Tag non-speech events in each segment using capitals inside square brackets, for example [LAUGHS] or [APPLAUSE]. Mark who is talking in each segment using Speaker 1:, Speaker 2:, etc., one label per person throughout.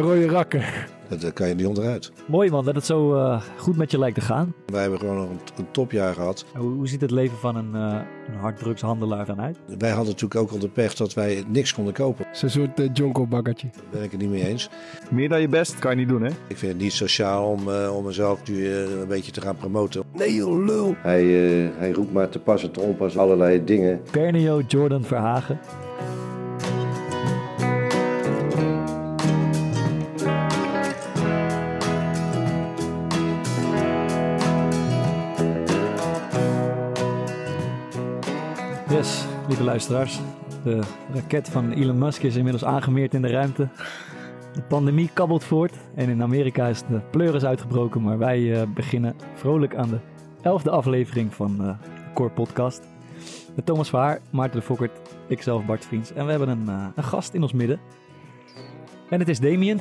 Speaker 1: Rode rakken.
Speaker 2: Dat eh, kan je niet onderuit.
Speaker 3: Mooi man, dat het zo eh, goed met je lijkt te gaan.
Speaker 2: Wij hebben gewoon nog een, een topjaar gehad.
Speaker 3: Hoe, hoe ziet het leven van een, uh, een harddrugshandelaar dan uit?
Speaker 2: Wij hadden natuurlijk ook al de pech dat wij niks konden kopen.
Speaker 1: Zo'n soort uh, jonko-bakkertje.
Speaker 2: Daar ben ik het niet mee eens.
Speaker 4: Meer dan je best kan je niet doen, hè?
Speaker 2: Ik vind het niet sociaal om, uh, om mezelf nu een beetje te gaan promoten.
Speaker 1: Nee joh, lul.
Speaker 2: Hij, hij roept maar te pas en te onpas allerlei dingen.
Speaker 3: Pernio Jordan Verhagen. Lieve luisteraars. De raket van Elon Musk is inmiddels aangemeerd in de ruimte. De pandemie kabbelt voort en in Amerika is de pleuris uitgebroken. Maar wij uh, beginnen vrolijk aan de elfde aflevering van uh, de Core Podcast. Met Thomas Vaar, Maarten de Fokkert, ikzelf Bart Vriends. En we hebben een, uh, een gast in ons midden. En het is Damien.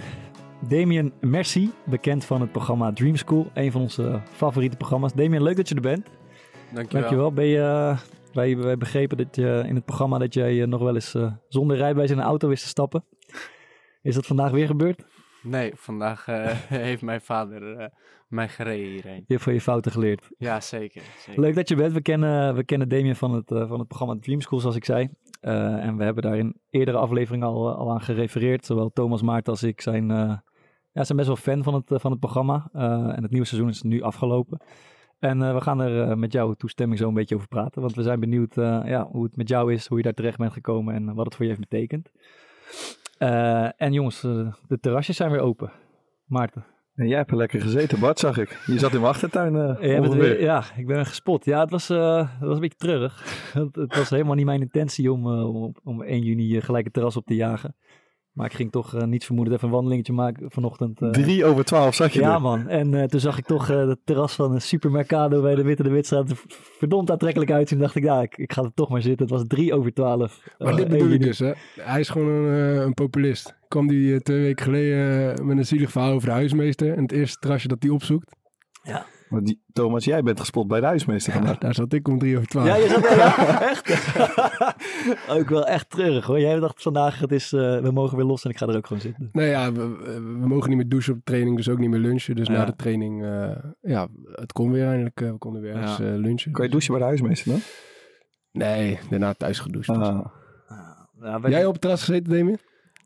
Speaker 3: Damien Merci, bekend van het programma Dream School. Een van onze favoriete programma's. Damien, leuk dat je er bent.
Speaker 5: Dankjewel.
Speaker 3: Dankjewel. Ben je... Wij, wij begrepen dat je in het programma dat jij nog wel eens uh, zonder rijbewijs in een auto wist te stappen. Is dat vandaag weer gebeurd?
Speaker 5: Nee, vandaag uh, [LAUGHS] heeft mijn vader uh, mij gereden hierheen.
Speaker 3: Je hebt van je fouten geleerd.
Speaker 5: Ja, zeker. zeker.
Speaker 3: Leuk dat je bent. We kennen, we kennen Damien van het, van het programma Dream School, zoals ik zei. en we hebben daar in eerdere afleveringen al, al aan gerefereerd. Zowel Thomas Maart als ik zijn, ja, zijn best wel fan van het, van het programma. en het nieuwe seizoen is nu afgelopen. En uh, we gaan er uh, met jouw toestemming zo een beetje over praten. Want we zijn benieuwd uh, ja, hoe het met jou is, hoe je daar terecht bent gekomen en wat het voor je heeft betekend. en jongens, de terrasjes zijn weer open. Maarten.
Speaker 4: En jij hebt er lekker gezeten, Bart, zag ik. Je zat in mijn achtertuin.
Speaker 3: ja, weer, ja, ik ben gespot. Ja, het was, het was een beetje treurig. [LAUGHS] het, het, was helemaal niet mijn intentie om, om, om 1 juni gelijk het terras op te jagen. Maar ik ging toch uh, niets vermoedend even een wandelingetje maken vanochtend. Uh,
Speaker 4: Drie over twaalf zag je
Speaker 3: Ja
Speaker 4: er.
Speaker 3: man, en uh, toen zag ik toch het terras van een supermercado bij de Witte de Witstraat er verdomd aantrekkelijk uit. Toen dacht ik, ja, ik, ik, ga er toch maar zitten. Het was drie over twaalf.
Speaker 1: Maar dit bedoel ik dus, hè. Hij is gewoon een, een populist. Kwam die twee weken geleden met een zielig verhaal over de huismeester. En het eerste terrasje dat hij opzoekt.
Speaker 3: Ja.
Speaker 4: Maar die, Thomas, jij bent gespot bij de huismeester
Speaker 1: ja,
Speaker 4: vandaag.
Speaker 1: Daar zat ik om drie over twaalf.
Speaker 3: Ja, je zat ja, [LAUGHS] echt. [LAUGHS] ook wel echt treurig hoor. Jij dacht vandaag, het is, uh, we mogen weer los en ik ga er ook gewoon zitten.
Speaker 1: Nee, ja, we, we mogen niet meer douchen op de training, dus ook niet meer lunchen. Dus ja. na de training, uh, ja, het kon weer eindelijk. Uh, we konden weer eens ja. lunchen.
Speaker 4: Kan je douchen bij de huismeester dan?
Speaker 1: Nee, daarna thuis gedoucht.
Speaker 4: Ah.
Speaker 1: Ja, Jij op het terras gezeten, Damien?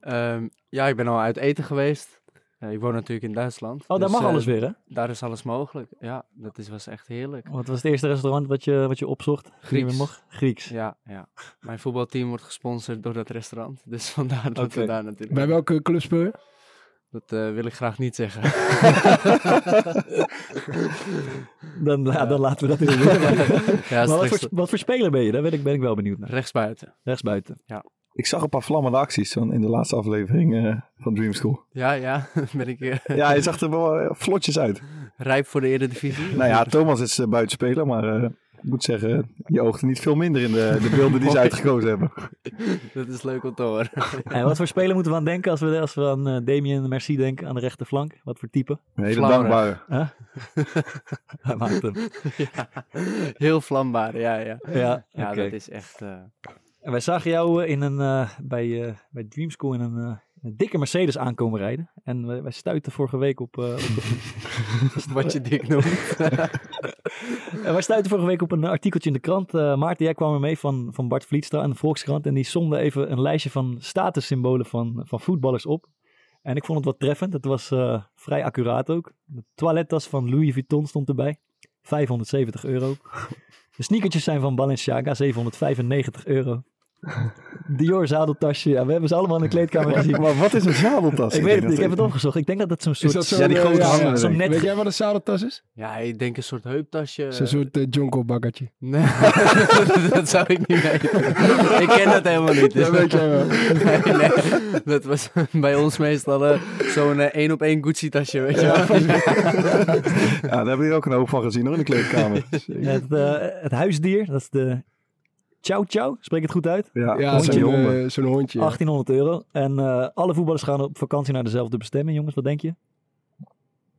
Speaker 5: Um, ja, ik ben al uit eten geweest. Ja, ik woon natuurlijk in Duitsland.
Speaker 3: Oh, daar
Speaker 5: dus,
Speaker 3: mag alles weer, hè?
Speaker 5: Daar is alles mogelijk. Ja, dat is, was echt heerlijk.
Speaker 3: Wat was het eerste restaurant wat je, wat je opzocht?
Speaker 5: Grieks.
Speaker 3: Mocht? Grieks.
Speaker 5: Ja, ja. Mijn voetbalteam wordt gesponsord door dat restaurant. Dus vandaar dat we daar natuurlijk...
Speaker 1: Bij welke club speel je?
Speaker 5: Dat eh, wil ik graag niet zeggen. [LAUGHS]
Speaker 3: Dan, ja, dan laten we dat in de. [LAUGHS]
Speaker 5: Ja,
Speaker 3: maar wat voor, wat voor speler ben je? Daar ben ik, ben ik wel benieuwd naar.
Speaker 5: Rechtsbuiten.
Speaker 3: Rechtsbuiten.
Speaker 4: Ik zag een paar vlammende acties van in de laatste aflevering eh, van Dream School.
Speaker 5: Ja, ja. [LAUGHS] ben ik eh,
Speaker 4: Ja, je zag er wel eh, vlotjes uit.
Speaker 5: rijp voor de Eredivisie?
Speaker 4: Nou ja, Thomas is uh, buitenspeler, maar uh, ik moet zeggen, je oogde niet veel minder in de, de beelden die ze [LAUGHS] uitgekozen hebben.
Speaker 5: dat is leuk om te horen. [LAUGHS]
Speaker 3: En wat voor speler moeten we aan denken als we, als we aan uh, Damien Merci denken aan de rechterflank? Wat voor type?
Speaker 4: Een hele dankbare.
Speaker 3: Huh? Hij maakt hem.
Speaker 5: ja, heel vlambaar, ja, ja.
Speaker 3: Ja,
Speaker 5: Ja, dat is echt... eh,
Speaker 3: En wij zagen jou eh, in een, eh, bij, eh, bij Dream School in een, een dikke Mercedes aankomen rijden. En wij, wij stuitten vorige week op... op [LAUGHS]
Speaker 5: wat je dik noemt. [LAUGHS]
Speaker 3: En wij stuiten vorige week op een artikeltje in de krant. Maarten, jij kwam er mee van, van Bart Vlietstra en de Volkskrant. En die somde even een lijstje van statussymbolen van, van voetballers op. En ik vond het wat treffend. Het was vrij accuraat ook. De toilettas van Louis Vuitton stond erbij. 570 euro. De sneakertjes zijn van Balenciaga, 795 euro. Dior zadeltasje. Ja, we hebben ze allemaal in de kleedkamer gezien.
Speaker 4: Maar wat is een zadeltas?
Speaker 3: Ik weet het niet, ik heb het opgezocht. Ik denk dat het zo'n
Speaker 1: Is
Speaker 3: soort...
Speaker 1: dat
Speaker 4: Ja, die
Speaker 1: eh,
Speaker 4: grote
Speaker 3: net...
Speaker 1: Weet jij wat een zadeltas is?
Speaker 5: Ja, ik denk een soort heuptasje.
Speaker 1: Zo'n soort uh, jonko-bakkertje.
Speaker 5: Nee, [LAUGHS] dat zou ik niet weten. ik ken dat helemaal niet.
Speaker 1: Dat weet jij wel.
Speaker 5: nee, nee, dat was bij ons meestal eh, zo'n eh, één op één Gucci tasje, weet je wel.
Speaker 4: Ja, [LAUGHS] daar heb ik ook een hoop van gezien hoor, in de kleedkamer.
Speaker 3: Het, eh, het huisdier, dat is de Chow Chow. Spreek het goed uit?
Speaker 4: Ja,
Speaker 1: Ja,
Speaker 4: hondje,
Speaker 1: zo'n
Speaker 4: honden.
Speaker 1: eh, zo'n hondje. ja.
Speaker 3: 1800 euro. En eh, alle voetballers gaan op vakantie naar dezelfde bestemming, jongens. Wat denk je?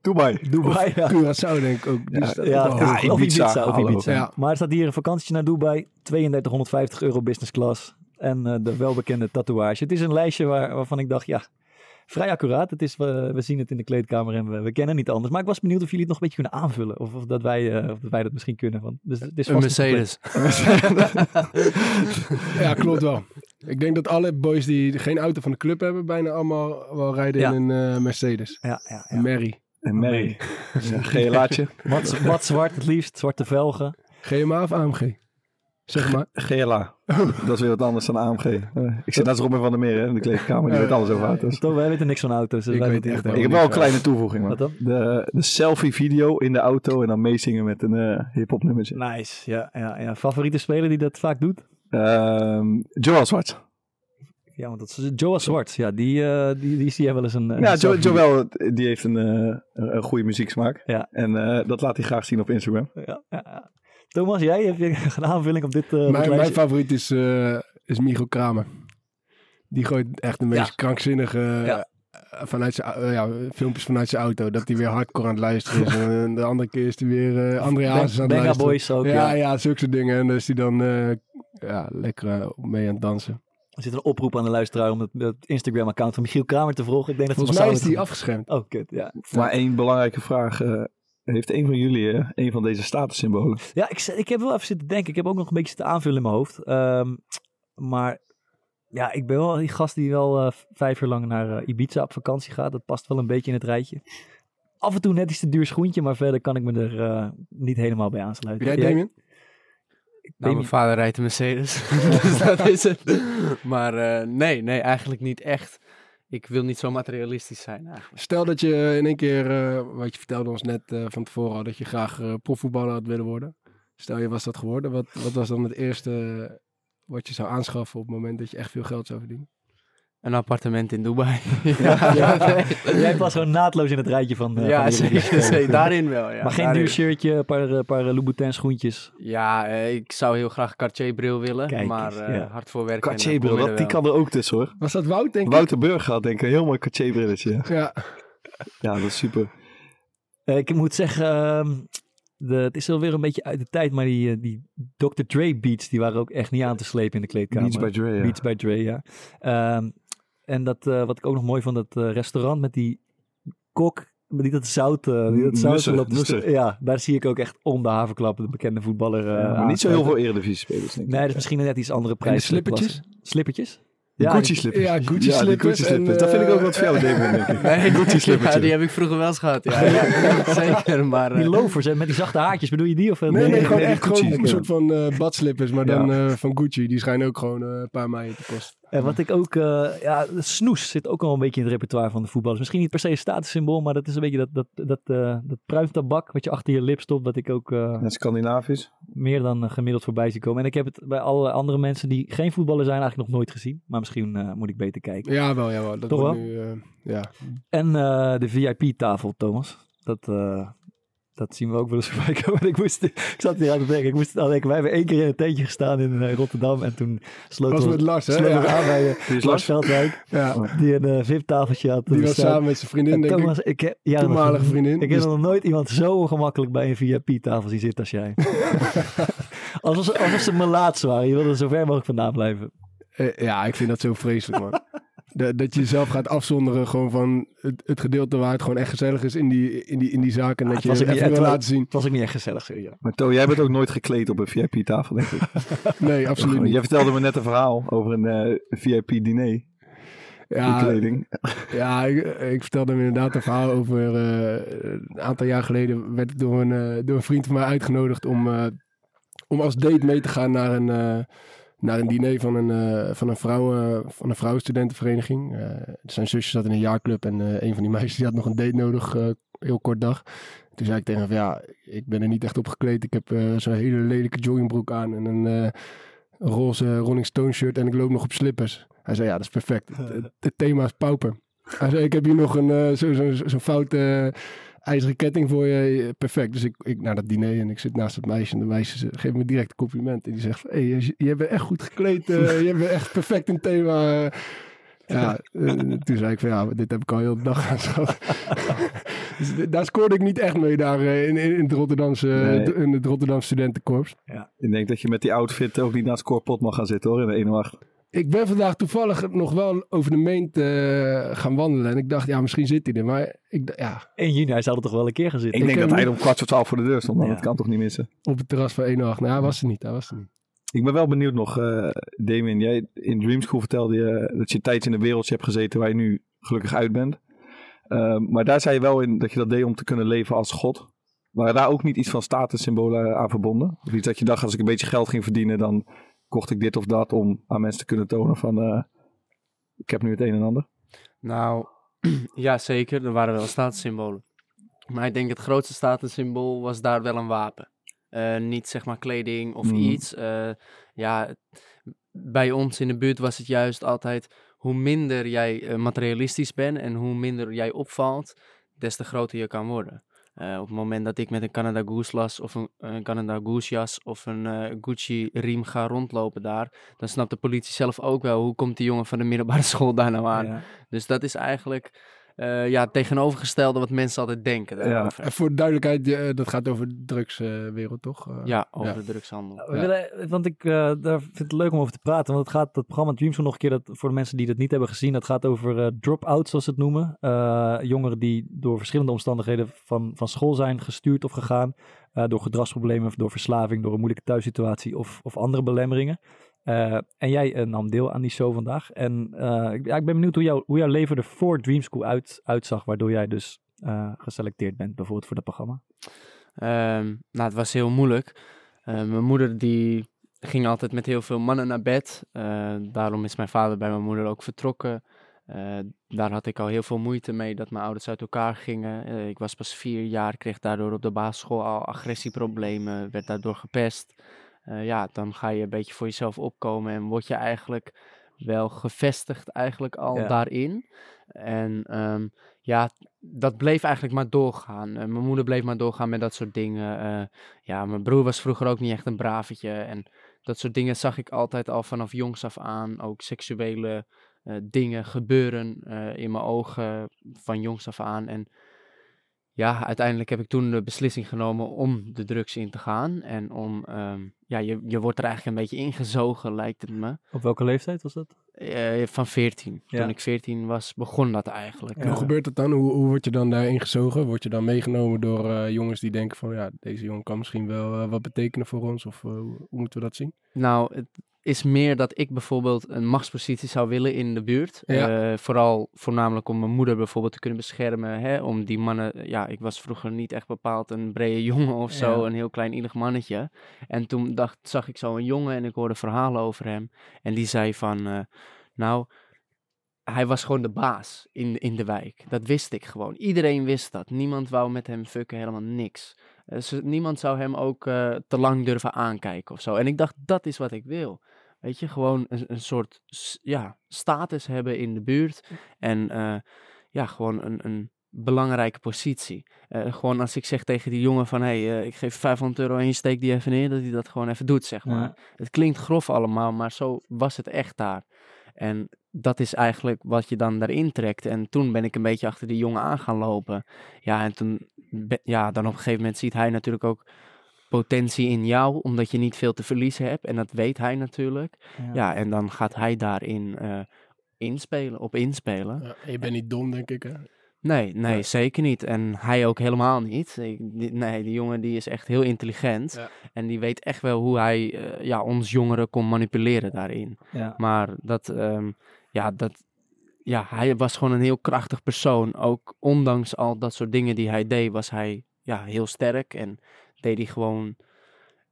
Speaker 4: Dubai.
Speaker 3: Dubai, ja.
Speaker 1: Curaçao denk ik ook.
Speaker 4: Ja,
Speaker 3: Ja, of
Speaker 4: ja,
Speaker 3: of
Speaker 4: Ibiza,
Speaker 3: Ibiza. Of. Ibiza.
Speaker 1: Ja.
Speaker 3: Maar er staat hier een vakantietje naar Dubai. 3250 euro business class. En eh, de welbekende tatoeage. Het is een lijstje waar, waarvan ik dacht, ja, vrij accuraat. Het is, we, we zien het in de kleedkamer en we, we kennen niet anders. Maar ik was benieuwd of jullie het nog een beetje kunnen aanvullen. Of, of, dat, wij, eh, of dat wij dat misschien kunnen. Want, dus, het is
Speaker 5: Een [LAUGHS] Mercedes.
Speaker 1: Ja, klopt wel. Ik denk dat alle boys die geen auto van de club hebben, bijna allemaal wel rijden
Speaker 3: Ja.
Speaker 1: in een eh, Mercedes.
Speaker 3: Ja, ja,
Speaker 1: Een
Speaker 3: ja.
Speaker 1: Mary.
Speaker 4: En Mary. Ja, GLA'tje.
Speaker 3: Wat, wat zwart het liefst, zwarte velgen.
Speaker 1: GMA of AMG? Zeg maar.
Speaker 4: GLA. [LAUGHS] Dat is weer wat anders dan AMG. Eh, ik zit naast Robin van der Meer hè, in de kleedkamer. Die weet alles over auto's.
Speaker 3: Toch, wij weten niks van auto's. Dus
Speaker 1: Ik
Speaker 3: wij
Speaker 1: weet
Speaker 3: weten
Speaker 1: echt
Speaker 4: Ik heb wel een kleine toevoeging. Man.
Speaker 3: Wat dan?
Speaker 4: De, de selfie-video in de auto en dan meezingen met een eh hip-hop nummertje.
Speaker 3: Nice, ja, ja, ja. Favoriete speler die dat vaak doet?
Speaker 4: Ehm Joel Zwart.
Speaker 3: Ja, want dat is Joa Zwart. Ja, die, eh, die, die zie je wel eens een... een
Speaker 4: Ja, jo Joel die heeft een, eh, een, goede muzieksmaak.
Speaker 3: Ja.
Speaker 4: En eh, dat laat hij graag zien op Instagram.
Speaker 3: Ja, ja. Thomas, jij heb je [LAUGHS] een aanvulling op dit, eh, dit
Speaker 1: Mijn, mijn favoriet is, eh is Kramer. Die gooit echt de meest
Speaker 3: Ja.
Speaker 1: krankzinnige
Speaker 3: Ja.
Speaker 1: eh, vanuit zijn, ja, filmpjes vanuit zijn auto. Dat hij weer hardcore aan het luisteren is. [LAUGHS] en de andere keer is hij weer eh André Hazes aan het
Speaker 3: Banga
Speaker 1: luisteren.
Speaker 3: Boys ook,
Speaker 1: ja,
Speaker 3: ja.
Speaker 1: ja, zulke soort dingen. En dan is hij dan eh, ja, lekker mee aan het dansen.
Speaker 3: Er zit een oproep aan de luisteraar om het, het Instagram-account van Michiel Kramer te volgen. Ik denk dat het
Speaker 1: Volgens mij is hij afgeschermd.
Speaker 3: Oh, kut, ja.
Speaker 4: Maar één belangrijke vraag. Heeft een van jullie eh, een van deze statussymbolen?
Speaker 3: Ja, ik, ik heb wel even zitten denken. Ik heb ook nog een beetje te aanvullen in mijn hoofd. Ehm, maar ja, ik ben wel die gast die wel eh, vijf jaar lang naar eh, Ibiza op vakantie gaat. Dat past wel een beetje in het rijtje. Af en toe net iets te duur schoentje, maar verder kan ik me er eh, niet helemaal bij aansluiten.
Speaker 1: Jij,
Speaker 3: Jij-
Speaker 1: Damien?
Speaker 5: Nou, mijn vader rijdt een Mercedes. [LAUGHS] dus dat is het. [LAUGHS] Maar eh, nee, nee, eigenlijk niet echt. Ik wil niet zo materialistisch zijn eigenlijk.
Speaker 1: Stel dat je in één keer, eh, wat je vertelde ons net eh, van tevoren, al, dat je graag eh, profvoetballer had willen worden. Stel je was dat geworden. Wat, wat was dan het eerste eh, wat je zou aanschaffen op het moment dat je echt veel geld zou verdienen?
Speaker 5: Een appartement in Dubai. [LAUGHS]
Speaker 3: Ja,
Speaker 5: nee. [LAUGHS]
Speaker 3: Jij past gewoon naadloos in het rijtje van. eh,
Speaker 5: ja
Speaker 3: van
Speaker 5: zeker, zeker. Daarin wel. Ja,
Speaker 3: maar geen
Speaker 5: daarin.
Speaker 3: duur shirtje, een paar, een paar eh, Louboutin schoentjes.
Speaker 5: Ja, eh, ik zou heel graag Cartier bril willen.
Speaker 3: Kijk
Speaker 5: maar eh,
Speaker 3: ja.
Speaker 5: hard voor werken.
Speaker 4: Cartier-bril,
Speaker 5: kom je
Speaker 4: dat- die kan er ook tussen hoor.
Speaker 1: Was dat Wout, denk ik?
Speaker 4: Wouter Burg had denk ik een heel mooi Cartier-brilletje. Ja.
Speaker 1: Ja.
Speaker 4: ja, dat is super.
Speaker 3: Eh, ik moet zeggen, ehm, de, het is alweer een beetje uit de tijd, maar die, eh, die Dr. Dre beats, die waren ook echt niet aan te slepen in de kleedkamer.
Speaker 4: Beats by Dre, ja.
Speaker 3: Beats by Dre, ja. Ehm, en dat, eh, wat ik ook nog mooi vond, dat eh, restaurant met die kok, met die dat zout, eh, die dat zout
Speaker 4: Nusser,
Speaker 3: loopt te
Speaker 4: Nusser.
Speaker 3: stu- Ja, daar zie ik ook echt om de havenklap, de bekende voetballer. eh,
Speaker 4: Ja, maar niet zo heel veel Eredivisie-spelers denk ik.
Speaker 3: Nee, dat is misschien een net iets andere
Speaker 1: En de
Speaker 3: prijs.
Speaker 1: slippertjes?
Speaker 3: Slippertjes?
Speaker 1: Ja,
Speaker 4: die
Speaker 1: Gucci-slippers
Speaker 4: Gucci-slippers.
Speaker 1: en,
Speaker 4: dat vind ik ook wat voor jou, denk ik. [LAUGHS]
Speaker 5: Nee,
Speaker 4: Gucci-slippertje.
Speaker 5: ja, die heb ik vroeger wel eens gehad. Ja, [LAUGHS] ja. zeker. Maar eh,
Speaker 3: Die loafers hè, met die zachte haartjes, bedoel je die? Of, eh,
Speaker 1: Nee, nee, gewoon
Speaker 4: nee,
Speaker 1: echt
Speaker 4: Gucci.
Speaker 1: gewoon een soort van eh, badslippers, maar dan
Speaker 4: Ja.
Speaker 1: eh, van Gucci. Die schijnen ook gewoon een paar maaien te kosten.
Speaker 3: En wat ik ook, eh, ja, snoes zit ook al een beetje in het repertoire van de voetballers. Misschien niet per se een statussymbool, maar dat is een beetje dat, dat, dat, eh, dat pruimtabak wat je achter je lip stopt, wat ik ook
Speaker 4: Ja, Scandinavisch.
Speaker 3: meer dan gemiddeld voorbij zie komen. En ik heb het bij alle andere mensen die geen voetballer zijn eigenlijk nog nooit gezien. Maar misschien moet ik beter kijken.
Speaker 1: Ja, wel, ja, wel. Dat
Speaker 3: Toch wel?
Speaker 1: Nu, ja.
Speaker 3: En de VIP-tafel, Thomas. Dat, dat zien we ook wel eens [LAUGHS] voorbij komen. Ik, moest, ik zat hier aan te denken. Ik moest aan denken. Wij hebben één keer in een tentje gestaan in eh, Rotterdam. En toen sloten
Speaker 1: Was
Speaker 3: we,
Speaker 1: met Lars, hè? Ja.
Speaker 3: aan bij eh, Lars
Speaker 4: Lars?
Speaker 3: Veldwijk.
Speaker 1: ja.
Speaker 3: Die een eh, VIP-tafeltje had.
Speaker 1: Die was
Speaker 3: bestaan.
Speaker 1: samen met zijn vriendin,
Speaker 3: En
Speaker 1: denk ik.
Speaker 3: Thomas, ik heb, ja,
Speaker 1: Toenmalige
Speaker 3: nog-
Speaker 1: vriendin.
Speaker 3: Ik heb
Speaker 1: Dus-
Speaker 3: nog nooit iemand zo ongemakkelijk bij een VIP-tafel zien zitten als jij. [LAUGHS] alsof, ze, alsof ze waren. Je wilde er zo ver mogelijk vandaan blijven.
Speaker 1: Eh, ja, ik vind dat zo vreselijk, man. Dat, dat je jezelf gaat afzonderen gewoon van het, het gedeelte waar het gewoon echt gezellig is in die, in die, in die zaak. En
Speaker 3: Ah,
Speaker 1: dat
Speaker 3: het was
Speaker 1: je
Speaker 3: niet-
Speaker 1: even wil
Speaker 3: het
Speaker 1: laten zien.
Speaker 3: Het was ook niet echt gezellig, je.
Speaker 4: Maar To, jij bent ook nooit gekleed op een VIP-tafel, denk ik. [LAUGHS]
Speaker 1: Nee, absoluut niet.
Speaker 4: Jij vertelde me net een verhaal over een eh, VIP-diner.
Speaker 1: Ja,
Speaker 4: kleding. [LAUGHS]
Speaker 1: ja ik, ik vertelde hem inderdaad een verhaal over... eh, een aantal jaar geleden werd ik door een, eh, door een vriend van mij uitgenodigd om, eh, om als date mee te gaan naar een, eh, naar een diner van een, eh, van een, vrouwen, van een vrouwenstudentenvereniging. Eh, zijn zusje zat in een jaarclub en eh, een van die meisjes die had nog een date nodig, eh, heel kort dag. Toen zei ik tegen hem, ja, ik ben er niet echt op gekleed. Ik heb eh, zo'n hele lelijke joggingbroek aan en een eh, roze Rolling Stone shirt en ik loop nog op slippers. Hij zei, ja, dat is perfect. [LAUGHS] Het, thema is pauper. Hij zei, ik heb hier nog een eh, zo'n zo, zo, zo'n foute eh, ijzeren ketting voor je. Perfect. Dus ik, ik naar dat diner en ik zit naast het meisje en de meisje geeft me direct een compliment. En die zegt, hey, je, je bent echt goed gekleed. eh, [LAUGHS] je bent echt perfect in thema. Ja, eh, toen zei ik van ja, dit heb ik al heel de dag aan [LAUGHS] dus daar scoorde ik niet echt mee daar eh, in, in, in het Rotterdamse,
Speaker 4: Nee.
Speaker 1: in het Rotterdamse studentenkorps.
Speaker 4: Ik denk dat je met die outfit ook niet naar het scorepot mag gaan zitten hoor, in de 108.
Speaker 1: Ik ben vandaag toevallig nog wel over de meent eh, gaan wandelen. En ik dacht, ja, misschien zit hij er. Maar ik, ja,
Speaker 3: 1 juni, hij zou er toch wel een keer gaan zitten.
Speaker 4: Ik denk dat hij
Speaker 1: niet-
Speaker 4: om kwart voor twaalf voor de deur stond,
Speaker 3: Ja.
Speaker 4: dat kan toch niet missen.
Speaker 1: op het terras van 1 Nou, hij was er niet. Hij was er niet.
Speaker 4: Ik ben wel benieuwd nog, eh Damien. Jij in Dream School vertelde je dat je een tijdje in een wereldje hebt gezeten waar je nu gelukkig uit bent. Eh, maar daar zei je wel in dat je dat deed om te kunnen leven als God. Waren daar ook niet iets van statussymbolen aan verbonden? Of iets dat je dacht, als ik een beetje geld ging verdienen, dan kocht ik dit of dat om aan mensen te kunnen tonen van, eh, ik heb nu het een en ander.
Speaker 5: Nou, [CLEARS THROAT] ja zeker, er waren wel statussymbolen. Maar ik denk het grootste statussymbool was daar wel een wapen. Eh, niet zeg maar kleding of
Speaker 4: Mhm.
Speaker 5: iets. Eh, ja, bij ons in de buurt was het juist altijd hoe minder jij materialistisch bent en hoe minder jij opvalt, des te groter je kan worden. Eh, op het moment dat ik met een Canada Goose las of een, een Canada Goose jas of een eh, Gucci riem ga rondlopen daar, dan snapt de politie zelf ook wel hoe komt die jongen van de middelbare [LAUGHS] school daar nou aan.
Speaker 3: Ja.
Speaker 5: Dus dat is eigenlijk eh, ja, tegenovergestelde wat mensen altijd denken daarover.
Speaker 1: En voor de duidelijkheid, eh, dat gaat over de drugswereld, toch? Eh,
Speaker 5: Ja, over
Speaker 1: Ja.
Speaker 5: de drugshandel.
Speaker 3: We willen, want ik uh, daar vind het leuk om over te praten. Want het gaat, dat programma Dreams nog een keer, dat, voor de mensen die dat niet hebben gezien, dat gaat over uh, drop-outs, zoals ze het noemen. Uh, jongeren die door verschillende omstandigheden van, van school zijn gestuurd of gegaan. Uh, door gedragsproblemen, door verslaving, door een moeilijke thuissituatie of, of andere belemmeringen. Uh, en jij uh, nam deel aan die show vandaag. En uh, ik, ben benieuwd hoe, hoe jouw leven er voor Dream School uit, uitzag, waardoor jij dus geselecteerd bent, bijvoorbeeld voor dat programma.
Speaker 5: Um, nou, het was heel moeilijk. Mijn moeder die ging altijd met heel veel mannen naar bed. Daarom is mijn vader bij mijn moeder ook vertrokken. Daar had ik al heel veel moeite mee dat mijn ouders uit elkaar gingen. Ik was pas vier jaar, kreeg daardoor op de basisschool al agressieproblemen, werd daardoor gepest. Uh, ja, dan ga je een beetje voor jezelf opkomen en word je eigenlijk wel gevestigd eigenlijk al ja. daarin. En um, ja, dat bleef eigenlijk maar doorgaan. Uh, mijn moeder bleef maar doorgaan met dat soort dingen. Uh, ja, mijn broer was vroeger ook niet echt een bravetje. En dat soort dingen zag ik altijd al vanaf jongs af aan. Ook seksuele uh, dingen gebeuren in mijn ogen van jongs af aan. En ja, uiteindelijk heb ik toen de beslissing genomen om de drugs in te gaan. En om, um, ja, je, je wordt er eigenlijk een beetje ingezogen, lijkt het me.
Speaker 3: Op welke leeftijd was dat?
Speaker 5: Uh, van 14. Ja. Toen ik 14 was, begon dat eigenlijk.
Speaker 1: Hoe gebeurt dat dan? Hoe, hoe word je dan daar ingezogen? Word je dan meegenomen door uh, jongens die denken van, ja, deze jongen kan misschien wel uh, wat betekenen voor ons? Of hoe moeten we dat zien?
Speaker 5: Nou, het is meer dat ik bijvoorbeeld een machtspositie zou willen in de buurt. Ja. Uh, vooral voornamelijk om mijn moeder bijvoorbeeld te kunnen beschermen. Hè? Om die mannen, ja, ik was vroeger niet echt bepaald een brede [LAUGHS] jongen of zo. Ja. Een heel klein ielig mannetje. En toen dacht, zag ik zo een jongen en ik hoorde verhalen over hem. En die zei van, uh, nou, hij was gewoon de baas in, in de wijk. Dat wist ik gewoon. Iedereen wist dat. Niemand wou met hem fucken, helemaal niks. Dus niemand zou hem ook uh, te lang durven aankijken of zo. En ik dacht, dat is wat ik wil. Weet je, gewoon een, een soort ja, status hebben in de buurt. En uh, ja, gewoon een, een belangrijke positie. Uh, gewoon als ik zeg tegen die jongen van... hé, hey, uh, ik geef 500 euro en je steekt die even neer... dat hij dat gewoon even doet, zeg maar. Ja. Het klinkt grof allemaal, maar zo was het echt daar. En dat is eigenlijk wat je dan daarin trekt. En toen ben ik een beetje achter die jongen aan gaan lopen. Ja, en toen... Ja, dan op een gegeven moment ziet hij natuurlijk ook potentie in jou, omdat je niet veel te verliezen hebt. En dat weet hij natuurlijk. Ja, ja en dan gaat hij daarin uh, inspelen, op inspelen.
Speaker 1: Ja, je bent niet dom, denk ik, hè?
Speaker 5: Nee, nee, ja. zeker niet. En hij ook helemaal niet. Ik, die, nee, die jongen die is echt heel intelligent. Ja. En die weet echt wel hoe hij uh, ja, ons jongeren kon manipuleren daarin. Ja. Maar dat, um, ja, dat, ja, hij was gewoon een heel krachtig persoon. Ook ondanks al dat soort dingen die hij deed, was hij ja, heel sterk. En deed hij gewoon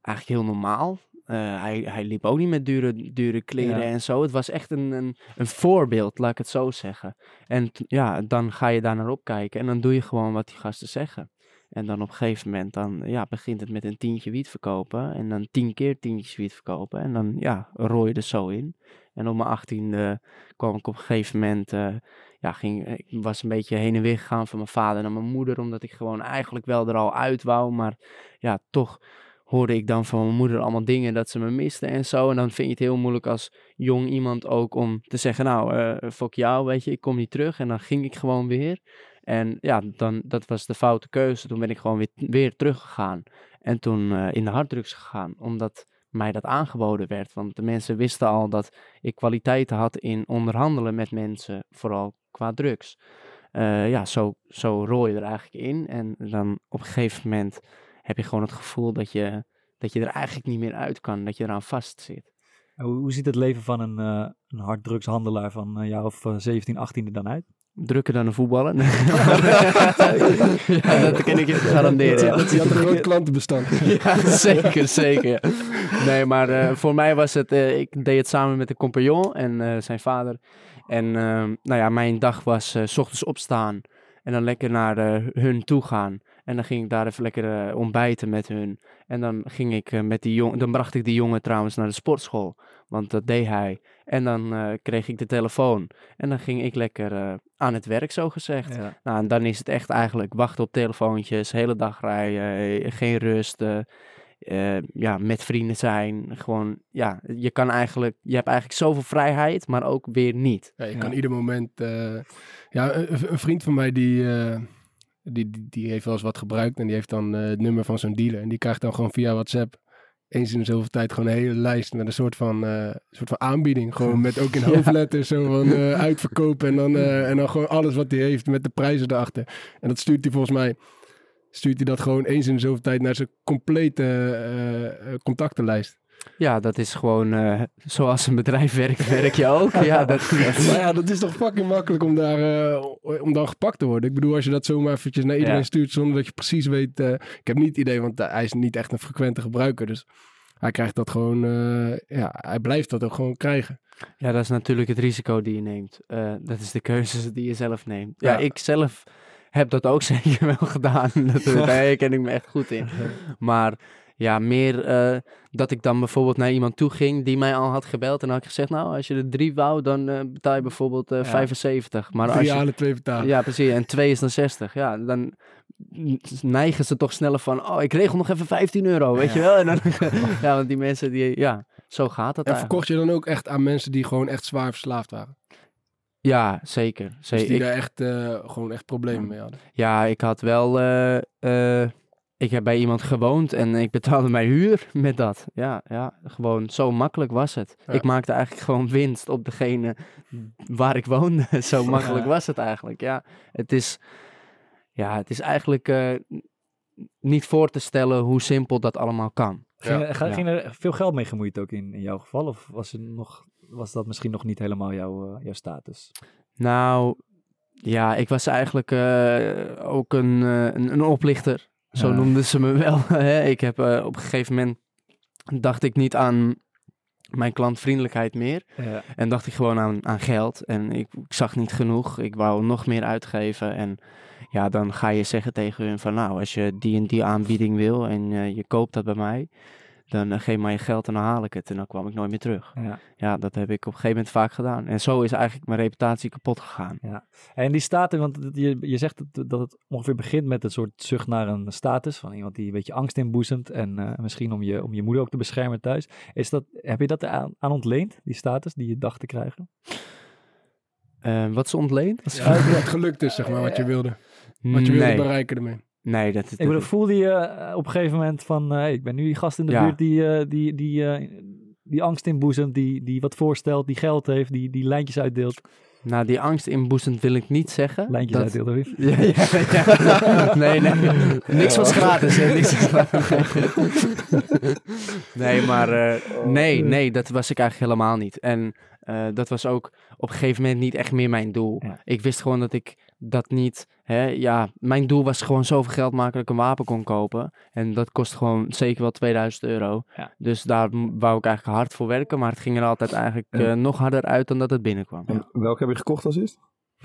Speaker 5: eigenlijk heel normaal. eh, hij, hij liep ook niet met dure, dure kleren
Speaker 3: Ja.
Speaker 5: en zo. Het was echt een, een, een voorbeeld, laat ik het zo zeggen. En ja, dan ga je daar naar opkijken en dan doe je gewoon wat die gasten zeggen. En dan op een gegeven moment dan, ja, begint het met een tientje wiet verkopen. En dan tien keer tientjes wiet verkopen. En dan ja, rooi je er zo in. En op mijn achttiende kwam ik op een gegeven moment... eh, ja, ging, ik was een beetje heen en weer gegaan van mijn vader naar mijn moeder. Omdat ik gewoon eigenlijk wel er al uit wou. Maar ja, toch hoorde ik dan van mijn moeder allemaal dingen dat ze me miste en zo. En dan vind je het heel moeilijk als jong iemand ook om te zeggen... Nou, eh fuck jou, weet je, ik kom niet terug. En dan ging ik gewoon weer. En ja, dan, dat was de foute keuze. Toen ben ik gewoon weer, weer teruggegaan. En toen eh, in de harddrugs gegaan, omdat mij dat aangeboden werd. Want de mensen wisten al dat ik kwaliteiten had in onderhandelen met mensen, vooral qua drugs. Eh, ja, zo, zo rol je er eigenlijk in. En dan op een gegeven moment heb je gewoon het gevoel dat je, dat je er eigenlijk niet meer uit kan, dat je eraan vast zit.
Speaker 3: Hoe, hoe ziet het leven van een, eh een harddrugshandelaar van een jaar of eh, 17, 18 er dan uit?
Speaker 5: Drukker dan een voetballer. [LAUGHS] ja, dat kan ik je garanderen. ja.
Speaker 1: Je had een groot klantenbestand. [LAUGHS]
Speaker 5: Ja, zeker, zeker. Nee, maar eh, voor mij was het, eh, ik deed het samen met een compagnon en eh, zijn vader. En ehm, nou ja, mijn dag was eh, s ochtends opstaan en dan lekker naar eh, hun toe gaan. En dan ging ik daar even lekker eh, ontbijten met hun. En dan ging ik eh, met die jongen, dan bracht ik die jongen trouwens naar de sportschool, want dat deed hij. En dan kreeg ik de telefoon en dan ging ik lekker aan het werk, zo gezegd.
Speaker 3: Ja.
Speaker 5: Nou, en dan is het echt eigenlijk wachten op telefoontjes, hele dag rijden, geen rust, eh, ja, met vrienden zijn. Gewoon, ja, je kan eigenlijk, je hebt eigenlijk zoveel vrijheid, maar ook weer niet.
Speaker 1: Ja, je
Speaker 3: Ja.
Speaker 1: kan ieder moment... eh, ja, een, een vriend van mij die, eh, die, die, die heeft wel eens wat gebruikt. En die heeft dan eh, het nummer van zo'n dealer. En die krijgt dan gewoon via WhatsApp eens in de zoveel tijd gewoon een hele lijst met een soort van, eh, soort van aanbieding. Gewoon [LAUGHS] met ook in
Speaker 5: Ja.
Speaker 1: hoofdletters zo van [LAUGHS] eh, uitverkopen. En dan, eh, en dan gewoon alles wat hij heeft met de prijzen erachter. En dat stuurt hij volgens mij... Stuurt hij dat gewoon eens in de zoveel tijd naar zijn complete eh, eh, contactenlijst.
Speaker 5: Ja, dat is gewoon eh, zoals een bedrijf werkt, werk je ook. Ja, dat, [LAUGHS]
Speaker 1: Maar ja, dat is toch fucking makkelijk om daar om dan gepakt te worden. Ik bedoel, als je dat zomaar eventjes naar iedereen
Speaker 3: Ja.
Speaker 1: stuurt zonder dat je precies weet. eh, ik heb niet het idee, want hij is niet echt een frequente gebruiker. Dus hij krijgt dat gewoon, ja, hij blijft dat ook gewoon krijgen.
Speaker 5: Ja, dat is natuurlijk het risico die je neemt. Dat is de keuzes die je zelf neemt. Ja,
Speaker 1: Ja.
Speaker 5: ik zelf heb dat ook [LAUGHS] zeker wel gedaan. [LAUGHS] Dat, [LAUGHS] daar ken ik me echt goed in. Maar ja, meer eh, dat ik dan bijvoorbeeld naar iemand toe ging die mij al had gebeld. En dan had ik gezegd, nou, als je er drie wou, dan eh, betaal je bijvoorbeeld eh,
Speaker 3: Ja.
Speaker 5: 75. Maar als je,
Speaker 1: halen, twee betalen.
Speaker 5: ja, precies. En twee is dan 60. Ja, dan neigen ze toch sneller van, oh, ik regel nog even 15 euro, weet je wel? En dan, ja, want die mensen, die, ja, zo gaat het
Speaker 1: En
Speaker 5: eigenlijk.
Speaker 1: verkocht je dan ook echt aan mensen die gewoon echt zwaar verslaafd waren?
Speaker 5: Ja, zeker.
Speaker 1: Dus
Speaker 5: zeker.
Speaker 1: die
Speaker 5: Ik-
Speaker 1: daar echt eh, gewoon echt problemen mee hadden.
Speaker 5: Ja, ik had wel. eh, eh, ik heb bij iemand gewoond en ik betaalde mijn huur [LAUGHS] met dat. Ja, ja gewoon zo makkelijk was het.
Speaker 1: Ja.
Speaker 5: Ik maakte eigenlijk gewoon winst op degene waar ik woonde. [LAUGHS] zo makkelijk
Speaker 3: Ja.
Speaker 5: was het eigenlijk. Ja, het is, ja, het is eigenlijk niet voor te stellen hoe simpel dat allemaal kan.
Speaker 3: Ging, er-
Speaker 5: Ja.
Speaker 3: ging er veel geld mee gemoeid ook in, in jouw geval? Of was, er nog, was dat misschien nog niet helemaal jouw, eh, jouw status?
Speaker 5: Nou, ja, ik was eigenlijk eh, ook een, eh, een, een oplichter. Zo
Speaker 3: Ja.
Speaker 5: noemden ze me wel. [LAUGHS] ik heb op een gegeven moment dacht ik niet aan mijn klantvriendelijkheid meer.
Speaker 3: Ja.
Speaker 5: En dacht ik gewoon aan, aan geld. En ik, ik zag niet genoeg. Ik wou nog meer uitgeven. En ja, dan ga je zeggen tegen hun van nou, als je die en die aanbieding wil en eh, je koopt dat bij mij, dan eh, geef maar je geld en dan haal ik het. En dan kwam ik nooit meer terug.
Speaker 3: Ja.
Speaker 5: Ja, dat heb ik op een gegeven moment vaak gedaan. En zo is eigenlijk mijn reputatie kapot gegaan.
Speaker 3: En die status, want je, je zegt dat, dat het ongeveer begint met een soort zucht naar een status van iemand die een beetje angst inboezemt en eh, misschien om je, om je moeder ook te beschermen thuis. Is dat, heb je dat aan, aan ontleend, die status die je dacht te krijgen?
Speaker 5: Eh, wat is ontleend?
Speaker 1: Ja, [LAUGHS] het gelukt dus, zeg maar, wat je wilde. Wat je wilde
Speaker 5: nee,
Speaker 1: bereiken ermee.
Speaker 5: Nee, dat,
Speaker 3: Ik bedoel, voelde je eh, op een gegeven moment van, eh, ik ben nu die gast in de
Speaker 5: Ja.
Speaker 3: buurt die, eh, die, die, eh, die angst inboezemt, die, die wat voorstelt, die geld heeft, die, die lijntjes uitdeelt.
Speaker 5: Nou, die angst inboezend wil ik niet zeggen.
Speaker 3: Lijntjes
Speaker 5: Dat-
Speaker 3: uitdeelt, hoor?
Speaker 5: Ja, ja, ja. [LAUGHS] Nee, nee. Niks was gratis, hè. Niks was [LAUGHS] gratis. Nee, maar eh, nee, nee, dat was ik eigenlijk helemaal niet. En eh, dat was ook op een gegeven moment niet echt meer mijn doel.
Speaker 3: Ja.
Speaker 5: Ik wist gewoon dat ik dat niet, hè, ja, mijn doel was gewoon zoveel geld maken dat ik een wapen kon kopen. En dat kost gewoon zeker wel 2000 euro.
Speaker 3: Ja.
Speaker 5: Dus daar wou ik eigenlijk hard voor werken, maar het ging er altijd eigenlijk eh, nog harder uit dan dat het binnenkwam.
Speaker 4: En welke heb je gekocht als eerst?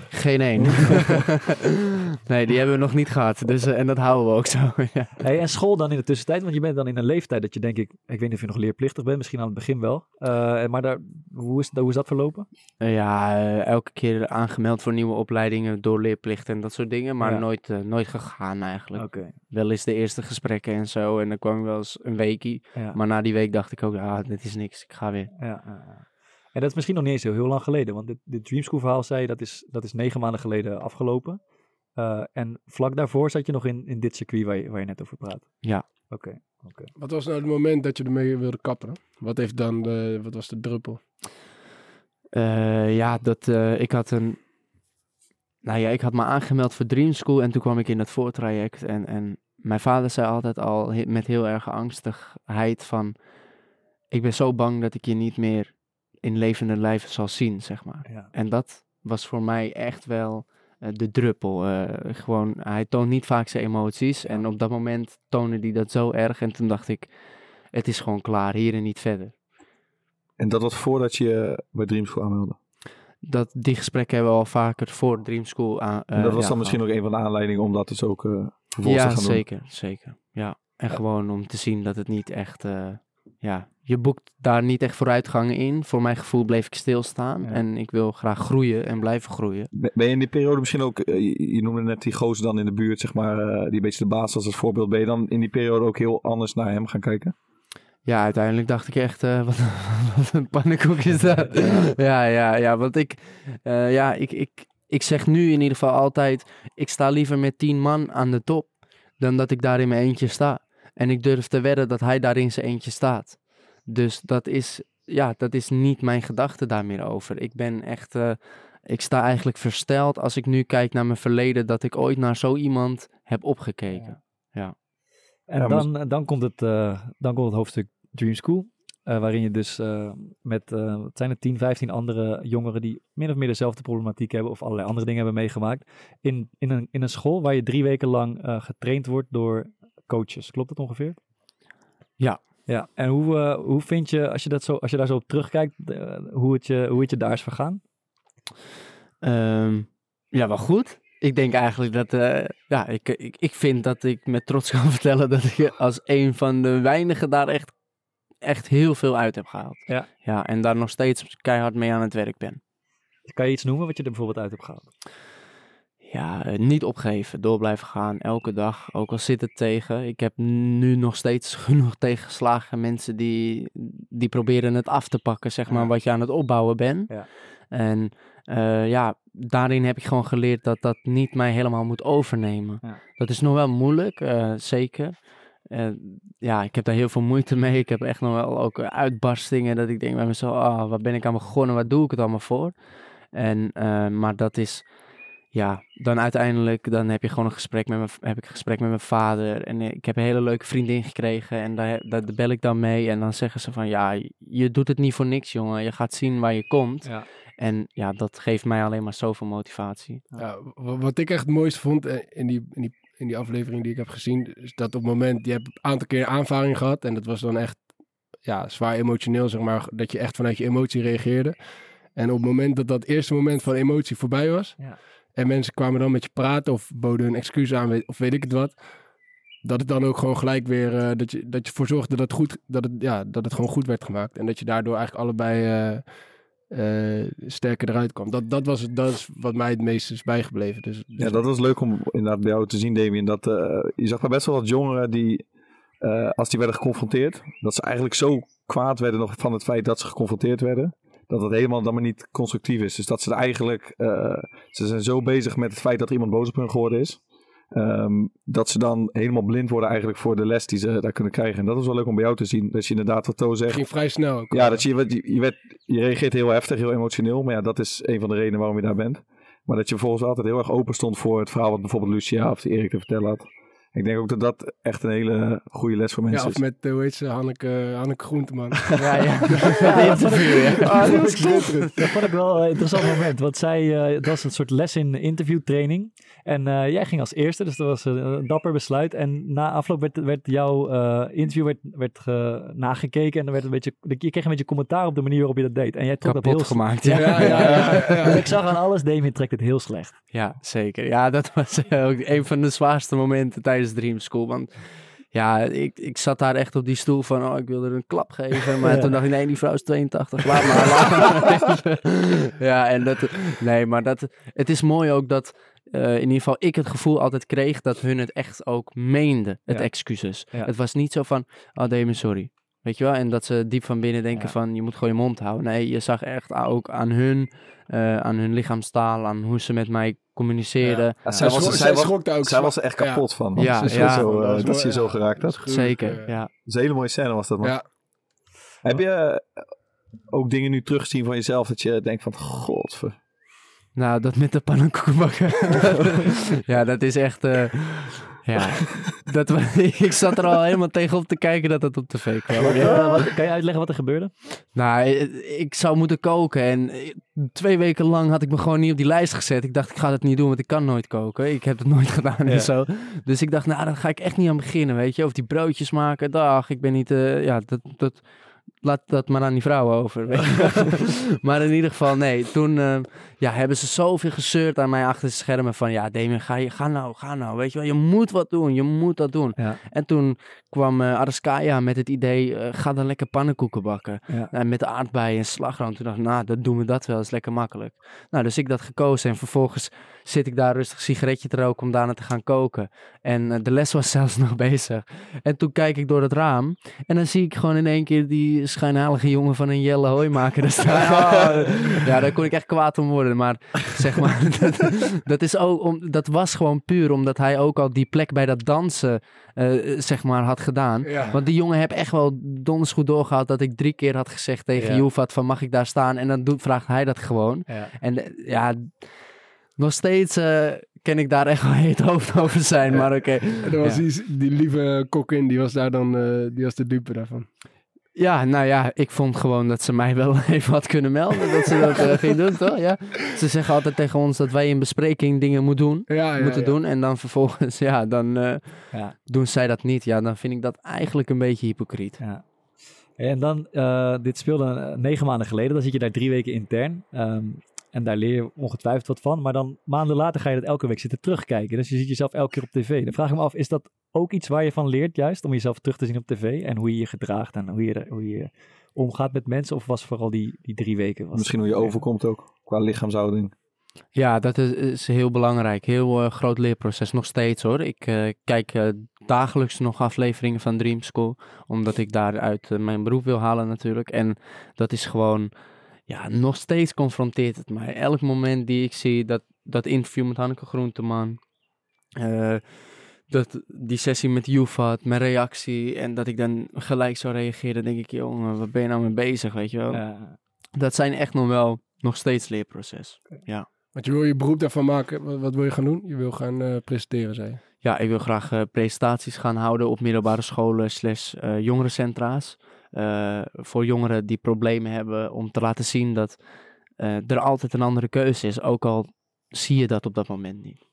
Speaker 5: Geen één. [LAUGHS] nee, die hebben we nog niet gehad. Dus, eh, en dat houden we ook zo. [LAUGHS] ja.
Speaker 3: Hey, en school dan in de tussentijd? Want je bent dan in een leeftijd dat je denk ik, ik weet niet of je nog leerplichtig bent, misschien aan het begin wel. Eh, maar daar, hoe, is, hoe is dat verlopen?
Speaker 5: Eh, ja, elke keer aangemeld voor nieuwe opleidingen door leerplicht en dat soort dingen. Maar
Speaker 3: Ja.
Speaker 5: nooit, nooit gegaan eigenlijk.
Speaker 3: Oké.
Speaker 5: Wel eens de eerste gesprekken en zo. En dan kwam ik wel eens een weekie.
Speaker 3: Ja.
Speaker 5: Maar na die week dacht ik ook, ah, dit is niks. Ik ga weer.
Speaker 3: Ja. En dat is misschien nog niet eens heel, heel lang geleden, want dit, dit Dream School verhaal zei je, dat is, dat is negen maanden geleden afgelopen. Eh, en vlak daarvoor zat je nog in, in dit circuit waar je, waar je net over praat.
Speaker 5: Ja.
Speaker 3: Oké, oké.
Speaker 1: Wat was nou het moment dat je ermee wilde kappen? Wat, heeft dan de, wat was de druppel?
Speaker 5: Eh, ja, dat, eh, ik had een... Nou ja, ik had me aangemeld voor Dream School en toen kwam ik in het voortraject. En, en mijn vader zei altijd al he- met heel erg angstigheid van... Ik ben zo bang dat ik je niet meer in levende lijven zal zien, zeg maar.
Speaker 3: Ja.
Speaker 5: En dat was voor mij echt wel eh, de druppel. Eh, gewoon, hij toont niet vaak zijn emoties. En op dat moment toonde hij dat zo erg. En toen dacht ik, het is gewoon klaar, hier en niet verder.
Speaker 4: En dat was voordat je bij Dream School aanmeldde.
Speaker 5: Dat, die gesprekken hebben we al vaker voor Dream School aan.
Speaker 4: En dat
Speaker 5: eh,
Speaker 4: was
Speaker 5: ja,
Speaker 4: dan misschien ook een van de aanleidingen om dat dus ook eh vervolgens
Speaker 5: Ja,
Speaker 4: te gaan doen.
Speaker 5: zeker, zeker. Ja. En gewoon om te zien dat het niet echt... eh, ja, je boekt daar niet echt vooruitgang in. Voor mijn gevoel bleef ik stilstaan.
Speaker 3: Ja.
Speaker 5: En ik wil graag groeien en blijven groeien.
Speaker 4: Ben je in die periode misschien ook, eh, je, noemde net die gozer dan in de buurt, zeg maar, eh, die een beetje de baas was als voorbeeld. Ben je dan in die periode ook heel anders naar hem gaan kijken?
Speaker 5: Ja, uiteindelijk dacht ik echt, eh, [LAUGHS] wat, wat een pannenkoek is dat. [LAUGHS] Ja, ja, ja, want ik, eh, ja, ik, ik, ik zeg nu in ieder geval altijd, ik sta liever met tien man aan de top, dan dat ik daar in mijn eentje sta. En ik durf te wedden dat hij daar in zijn eentje staat. Dus dat is, ja, dat is niet mijn gedachte daar meer over. Ik ben echt, eh, ik sta eigenlijk versteld als ik nu kijk naar mijn verleden, dat ik ooit naar zo iemand heb opgekeken.
Speaker 3: En
Speaker 4: Ja, maar-
Speaker 3: dan, dan, komt het, eh, dan komt het hoofdstuk Dream School. eh, waarin je dus eh, met, eh, wat zijn het, 10, 15 andere jongeren die min of meer dezelfde problematiek hebben of allerlei andere dingen hebben meegemaakt. In, in, een, in een school waar je drie weken lang eh, getraind wordt door coaches. Klopt dat ongeveer?
Speaker 5: Ja.
Speaker 3: Ja, en hoe, eh, hoe vind je, als je, dat zo, als je daar zo op terugkijkt, eh, hoe, het je, hoe het je daar is vergaan?
Speaker 5: Ehm, ja, wel goed. Ik denk eigenlijk dat, eh, ja, ik, ik, ik vind dat ik met trots [LAUGHS] kan vertellen dat ik als een van de weinigen daar echt, echt heel veel uit heb gehaald.
Speaker 3: Ja.
Speaker 5: Ja, en daar nog steeds keihard mee aan het werk ben.
Speaker 3: Kan je iets noemen wat je er bijvoorbeeld uit hebt gehaald?
Speaker 5: Ja, eh, niet opgeven, door blijven gaan, elke dag, ook al zit het tegen. Ik heb nu nog steeds [LAUGHS] genoeg tegenslagen mensen die, die proberen het af te pakken, zeg maar,
Speaker 3: Ja.
Speaker 5: wat je aan het opbouwen bent.
Speaker 3: Ja.
Speaker 5: En eh, ja, daarin heb ik gewoon geleerd dat dat niet mij helemaal moet overnemen.
Speaker 3: Ja.
Speaker 5: Dat is nog wel moeilijk, eh, zeker. Ja, ik heb daar heel veel moeite mee. Ik heb echt nog wel ook uitbarstingen dat ik denk bij mezelf, ah, waar ben ik aan begonnen, waar doe ik het allemaal voor? En, maar dat is, ja, dan uiteindelijk, dan heb je gewoon een gesprek met mijn, heb ik een gesprek met mijn vader. En ik heb een hele leuke vriendin gekregen en daar, daar bel ik dan mee. En dan zeggen ze van, ja, je doet het niet voor niks, jongen. Je gaat zien waar je komt.
Speaker 3: Ja.
Speaker 5: En ja, dat geeft mij alleen maar zoveel motivatie.
Speaker 1: Ja, wat ik echt het mooiste vond eh, in die, in, die, in die aflevering die ik heb gezien, is dat op het moment, je hebt een aantal keer aanvaring gehad en dat was dan echt ja, zwaar emotioneel, zeg maar, dat je echt vanuit je emotie reageerde. En op het moment dat dat eerste moment van emotie voorbij was,
Speaker 3: Ja.
Speaker 1: En mensen kwamen dan met je praten of boden hun excuus aan, of weet ik het wat, dat het dan ook gewoon gelijk weer, eh, dat, je, dat je ervoor zorgde dat het, goed, dat, het, ja, dat het gewoon goed werd gemaakt. En dat je daardoor eigenlijk allebei eh, eh, sterker eruit kwam. Dat, dat, was, het- dat is wat mij het meest is bijgebleven. Dus,
Speaker 4: Ja, dat was leuk om inderdaad bij jou te zien, Damien. Dat, je zag daar best wel wat jongeren die, als die werden geconfronteerd, dat ze eigenlijk zo kwaad werden nog van het feit dat ze geconfronteerd werden. Dat het helemaal dan maar niet constructief is. Dus dat ze er eigenlijk, eh, ze zijn zo bezig met het feit dat er iemand boos op hun geworden is. ehm, dat ze dan helemaal blind worden eigenlijk voor de les die ze daar kunnen krijgen. En dat was wel leuk om bij jou te zien. Dat je inderdaad wat
Speaker 1: Het
Speaker 4: zegt.
Speaker 1: ging vrij snel. Ook,
Speaker 4: Ja, dat je, je, je, werd, je reageert heel heftig, heel emotioneel. Maar ja, dat is een van de redenen waarom je daar bent. Maar dat je vervolgens altijd heel erg open stond voor het verhaal wat bijvoorbeeld Lucia of Erik te vertellen had. Ik denk ook dat dat echt een hele goede les voor
Speaker 1: Ja,
Speaker 4: mensen
Speaker 1: of
Speaker 4: is.
Speaker 1: met, eh, hoe heet ze, Hanneke, Hanneke Groenteman. [LAUGHS]
Speaker 5: Ja, [LAUGHS] ja.
Speaker 3: Ja, dat vond ik-
Speaker 5: interview, ja.
Speaker 3: Ah, dat was schitterend. Dat vond ik wel een interessant moment. Want zij, eh, het was een soort les in interviewtraining. En eh, jij ging als eerste, dus dat was een, dapper besluit. En na afloop werd, werd jouw eh, interview werd, werd ge- nagekeken. En er werd een beetje, je kreeg een beetje commentaar op de manier waarop je dat deed. En jij trok dat heel
Speaker 5: gemaakt.
Speaker 3: Ja,
Speaker 5: Ja.
Speaker 3: ja, ja. ja, ja. Dus ik zag aan alles, Damien trekt het heel slecht.
Speaker 5: Ja, zeker. Ja, dat was ook een van de zwaarste momenten tijdens Dream School. Want ja, ik, ik zat daar echt op die stoel van, oh, ik wil er een klap geven. Maar [LAUGHS]
Speaker 3: Ja.
Speaker 5: toen dacht ik, nee, die vrouw is 82, laat maar. laat maar. [LAUGHS] ja, en dat, nee, maar dat, het is mooi ook dat eh, in ieder geval ik het gevoel altijd kreeg dat hun het echt ook meenden, het
Speaker 3: Ja.
Speaker 5: excuses.
Speaker 3: Ja.
Speaker 5: Het was niet zo van, oh, Damon, sorry. Weet je wel? En dat ze diep van binnen denken van, je moet gewoon je mond houden. Nee, je zag echt ook aan hun, eh, aan hun lichaamstaal, aan hoe ze met mij communiceerden.
Speaker 4: Ja,
Speaker 1: Zij,
Speaker 4: zij was,
Speaker 1: schrok,
Speaker 4: zij
Speaker 1: zij
Speaker 4: was,
Speaker 1: schrok daar ook.
Speaker 4: zij was er echt kapot van. man.
Speaker 5: Ja,
Speaker 4: Ze is
Speaker 5: ja.
Speaker 4: Zo,
Speaker 1: Dat
Speaker 4: eh, dat ze je zo geraakt had.
Speaker 1: Dat
Speaker 5: Zeker,
Speaker 1: eh,
Speaker 5: ja.
Speaker 4: Dat is een hele mooie scène was dat, man.
Speaker 1: Ja,
Speaker 4: Heb je ook dingen nu teruggezien van jezelf dat je denkt van, godver...
Speaker 5: Nou, dat met de pannenkoekenbakken. [LAUGHS] ja, dat is echt... eh, ja, dat, [LAUGHS] ik zat er al helemaal tegenop te kijken dat het op tv kwam.
Speaker 3: Wat, eh, wat- kan je uitleggen wat er gebeurde?
Speaker 5: Nou, eh, ik zou moeten koken en twee weken lang had ik me gewoon niet op die lijst gezet. Ik dacht, ik ga dat niet doen, want ik kan nooit koken. Ik heb het nooit [LAUGHS] gedaan
Speaker 3: Ja.
Speaker 5: en zo. Dus ik dacht, nou, daar ga ik echt niet aan beginnen, weet je. Of die broodjes maken, dag, ik ben niet... eh, ja, dat, dat, laat dat maar aan die vrouwen over. weet je. [LAUGHS] maar in ieder geval, nee. Toen eh, ja, hebben ze zoveel gezeurd aan mij achter de schermen van... Ja, Damien, ga, je, ga nou, ga nou. Weet je wel, je moet wat doen. Je moet dat doen.
Speaker 3: Ja.
Speaker 5: En toen kwam eh Araskaya met het idee... eh, ga dan lekker pannenkoeken bakken.
Speaker 3: Ja.
Speaker 5: Nou, met aardbeien en slagroom. Toen dacht ik, nou, dat doen we dat wel. Dat is lekker makkelijk. Nou, dus ik dat gekozen. En vervolgens zit ik daar rustig sigaretje te roken om daarna te gaan koken. En de les was zelfs [LAUGHS] nog bezig. En toen kijk ik door het raam. En dan zie ik gewoon in één keer die schijnheilige jongen van een Jelle Hooi maken. daar [LAUGHS] staan. ja, daar kon ik echt kwaad om worden. Maar zeg maar, [LAUGHS] dat, dat, is ook om, dat was gewoon puur omdat hij ook al die plek bij dat dansen, eh, zeg maar, had gedaan.
Speaker 1: ja.
Speaker 5: Want die jongen heb echt wel donders goed doorgehad dat ik drie keer had gezegd tegen
Speaker 3: Ja.
Speaker 5: Joefat van mag ik daar staan? En dan doet, vraagt hij dat gewoon.
Speaker 3: Ja.
Speaker 5: En eh, ja, nog steeds eh kan ik daar echt wel heet hoofd over zijn, maar oké. [LAUGHS]
Speaker 1: Er was
Speaker 5: Ja.
Speaker 1: die, die lieve kokkin, die was daar dan, die was de dupe daarvan.
Speaker 5: Ja, nou ja, ik vond gewoon dat ze mij wel [LAUGHS] even had kunnen melden dat ze dat ging doen, toch? Ja. Ze zeggen altijd tegen ons dat wij in bespreking dingen moeten doen.
Speaker 1: Ja, ja,
Speaker 5: moeten
Speaker 1: ja.
Speaker 5: doen. En dan vervolgens, [LAUGHS] ja, dan eh,
Speaker 3: Ja.
Speaker 5: doen zij dat niet. Ja, dan vind ik dat eigenlijk een beetje hypocriet.
Speaker 3: Ja. En dan, eh, dit speelde negen maanden geleden. Dan zit je daar drie weken intern. Ehm, en daar leer je ongetwijfeld wat van. Maar dan maanden later ga je dat elke week zitten terugkijken. Dus je ziet jezelf elke keer op tv. Dan vraag ik me af, is dat ook iets waar je van leert juist? Om jezelf terug te zien op tv? En hoe je je gedraagt en hoe je, er- hoe je omgaat met mensen? Of was vooral die, die drie weken? Was
Speaker 4: Misschien hoe je overkomt ook, qua lichaamshouding.
Speaker 5: Ja, dat is, is heel belangrijk. Heel eh, groot leerproces. Nog steeds hoor. Ik eh, kijk eh, dagelijks nog afleveringen van Dream School. Omdat ik daaruit mijn beroep wil halen natuurlijk. En dat is gewoon... Ja, nog steeds confronteert het mij. Elk moment die ik zie, dat, dat interview met Hanneke Groenteman... eh, dat, die sessie met Jufat, mijn reactie... En dat ik dan gelijk zou reageren, denk ik... Jongen, wat ben je nou mee bezig, weet je wel?
Speaker 3: Ja.
Speaker 5: Dat zijn echt nog wel nog steeds leerproces.
Speaker 1: Want je wil je beroep daarvan maken. Wat, wat wil je gaan doen? Je wil gaan eh, presenteren, zei je.
Speaker 5: Ja, ik wil graag eh, presentaties gaan houden op middelbare scholen slash eh, jongerencentra's. Eh, voor jongeren die problemen hebben om te laten zien dat eh, er altijd een andere keuze is. Ook al zie je dat op dat moment niet.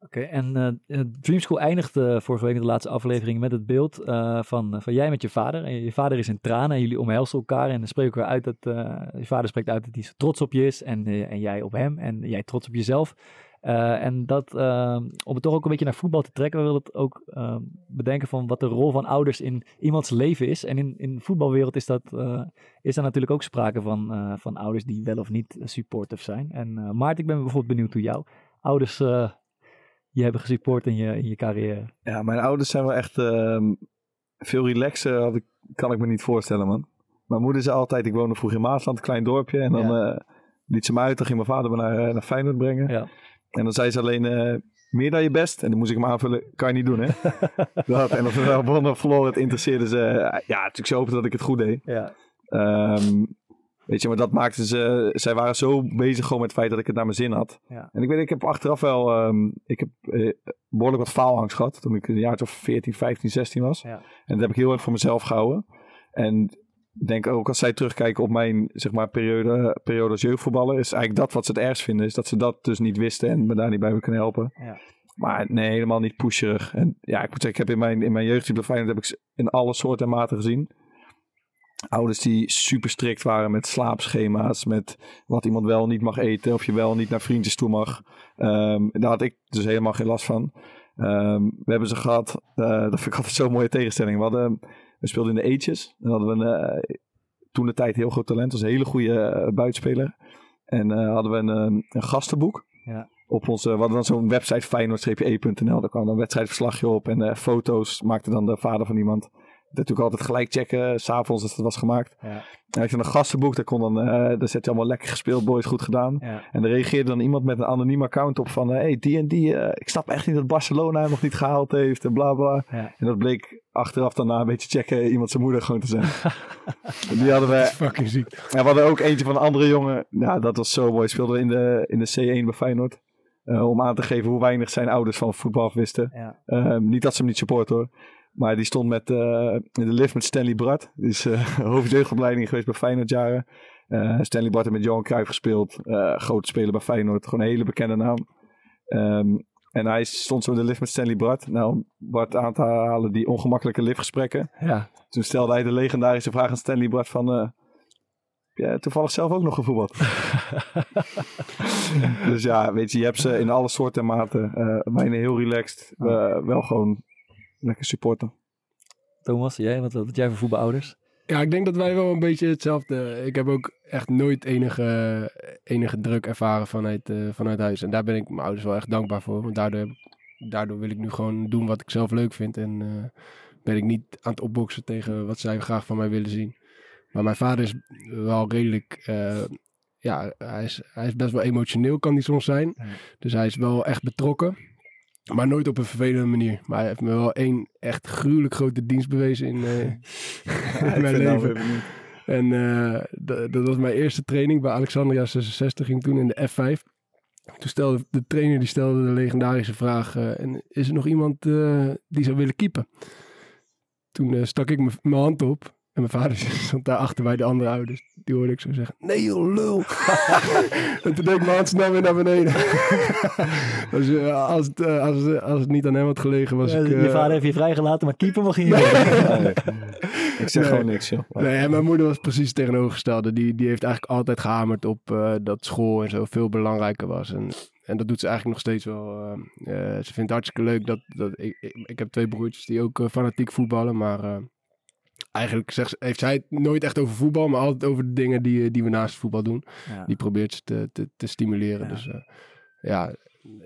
Speaker 3: Oké, en eh, eh, Dream School eindigde vorige week in de laatste aflevering met het beeld eh, van, van jij met je vader. En je vader is in tranen en jullie omhelzen elkaar en spreken elkaar uit dat eh, je vader spreekt uit dat hij zo trots op je is en, eh, en jij op hem en jij trots op jezelf. Eh, en dat, eh, om het toch ook een beetje naar voetbal te trekken, we willen het ook eh, bedenken van wat de rol van ouders in iemands leven is. En in, in de voetbalwereld is, dat, eh, is daar natuurlijk ook sprake van, eh, van ouders die wel of niet supportive zijn. En Maarten, ik ben bijvoorbeeld benieuwd hoe jouw ouders je hebben gesupport in je, in je carrière.
Speaker 4: Ja, mijn ouders zijn wel echt ehm, veel relaxer, had ik, kan ik me niet voorstellen, man. Mijn moeder zei altijd, ik woonde vroeger in Maasland, een klein dorpje. En dan
Speaker 3: Ja.
Speaker 4: liet ze me uit, dan ging mijn vader me naar, naar Feyenoord brengen.
Speaker 3: Ja.
Speaker 4: En dan zei ze alleen, eh, meer dan je best. En dan moest ik hem aanvullen, kan je niet doen, hè? [LAUGHS] dat, en als we wel wonnen of verloren, het interesseerde ze. eh, ja, natuurlijk ze hoopte dat ik het goed deed.
Speaker 3: Ja.
Speaker 4: Ehm, Weet je, maar dat maakte ze... Zij waren zo bezig gewoon met het feit dat ik het naar mijn zin had.
Speaker 3: Ja.
Speaker 4: En ik weet, ik heb achteraf wel... ehm, ik heb eh, behoorlijk wat faalangst gehad toen ik een jaar of 14, 15, 16 was.
Speaker 3: Ja.
Speaker 4: En dat heb ik heel erg voor mezelf gehouden. En denk ook als zij terugkijken op mijn zeg maar, periode, periode als jeugdvoetballer... is eigenlijk dat wat ze het ergst vinden. Is dat ze dat dus niet wisten en me daar niet bij hebben kunnen helpen.
Speaker 3: Ja.
Speaker 4: Maar nee, helemaal niet pusherig. En ja, ik moet zeggen, ik heb in mijn, in mijn jeugd bij Feyenoord heb ik ze in alle soorten en maten gezien. Ouders die super strikt waren met slaapschema's, met wat iemand wel niet mag eten, of je wel niet naar vriendjes toe mag. Ehm, daar had ik dus helemaal geen last van. Ehm, we hebben ze gehad, eh, dat vind ik altijd zo'n mooie tegenstelling. We, hadden, we speelden in de Eetjes. Dan hadden we een, eh, toen de tijd heel groot talent, was een hele goede eh, buitenspeler. En eh, hadden we een, een gastenboek.
Speaker 3: Ja.
Speaker 4: Op onze, we hadden dan zo'n website feyenoord-e.nl. Daar kwam dan een wedstrijdverslagje op en foto's maakte dan de vader van iemand. Natuurlijk altijd gelijk checken, s s'avonds als het was gemaakt.
Speaker 3: Ja.
Speaker 4: En had je een gastenboek, daar, kon dan, eh daar zet je allemaal lekker gespeeld, boys, goed gedaan.
Speaker 3: Ja.
Speaker 4: En er reageerde dan iemand met een anoniem account op van... Hé, hey, die en die, eh, ik snap echt niet dat Barcelona hem nog niet gehaald heeft en bla bla.
Speaker 3: Ja.
Speaker 4: En dat bleek achteraf daarna een beetje checken iemand zijn moeder gewoon te zijn. [LAUGHS] die hadden we...
Speaker 1: Fucking ziek.
Speaker 4: Ja, we hadden ook eentje van een andere jongen. Ja, dat was zo mooi. Speelde in de, in de C1 bij Feyenoord. Eh, om aan te geven hoe weinig zijn ouders van voetbal wisten. Ehm, niet dat ze hem niet supporten hoor. Maar die stond met, eh, in de lift met Stanley Brad. Die is uh, [LAUGHS] hoofdjeugdopleiding geweest bij Feyenoord jaren. Eh, Stanley Brad heeft met Johan Cruijff gespeeld. Grote speler bij Feyenoord. Gewoon een hele bekende naam. Ehm, en hij stond zo in de lift met Stanley Brad. Nou, om Bart aan te halen die ongemakkelijke liftgesprekken.
Speaker 3: Ja.
Speaker 4: Toen stelde hij de legendarische vraag aan Stanley Brad van... jij toevallig zelf ook nog gevoetbald? [LAUGHS] dus ja, weet je, je hebt ze in alle soorten en maten. eh bijna heel relaxed. wel gewoon lekker supporten.
Speaker 3: Thomas, jij, wat, jij voor voetbalouders?
Speaker 1: Ja, ik denk dat wij wel een beetje hetzelfde. Ik heb ook echt nooit enige, enige druk ervaren vanuit, eh, vanuit huis. En daar ben ik mijn ouders wel echt dankbaar voor. Want daardoor, daardoor wil ik nu gewoon doen wat ik zelf leuk vind. En eh, ben ik niet aan het opboksen tegen wat zij graag van mij willen zien. Maar mijn vader is wel redelijk. eh, ja, hij is, hij is best wel emotioneel, kan hij soms zijn. Dus hij is wel echt betrokken. Maar nooit op een vervelende manier. Maar hij heeft me wel één echt gruwelijk grote dienst bewezen in, eh, [LAUGHS] in mijn leven. En eh, dat, dat was mijn eerste training bij Alexandria 66. Ging toen in de F5. Toen stelde de trainer die stelde de legendarische vraag: eh, en is er nog iemand die zou willen keepen? Toen stak ik mijn hand op. En mijn vader [LAUGHS] stond daar achter bij de andere ouders. Die hoorde ik zo zeggen: Nee, joh, lul. [LAUGHS] en toen deed ik mijn hand snel weer naar beneden. [LAUGHS] dus, eh, als, het, eh, als, het- als het niet aan hem had gelegen, was ik.
Speaker 3: je
Speaker 1: eh,
Speaker 3: vader heeft je vrijgelaten, maar keeper mag je niet doen.
Speaker 4: Ik zeg
Speaker 1: Nee.
Speaker 4: gewoon niks, joh.
Speaker 1: Nee, en mijn moeder was precies het tegenovergestelde. Die, die heeft eigenlijk altijd gehamerd op eh, dat school en zo veel belangrijker was. En, en dat doet ze eigenlijk nog steeds wel. eh, eh, ze vindt het hartstikke leuk dat... dat ik, ik, ik heb twee broertjes die ook eh, fanatiek voetballen, maar... Eigenlijk zegt, ze- heeft zij het nooit echt over voetbal, maar altijd over de dingen die, eh, die we naast voetbal doen.
Speaker 3: Ja.
Speaker 1: Die probeert ze te, te, te stimuleren.
Speaker 3: Ja.
Speaker 1: Dus eh, ja,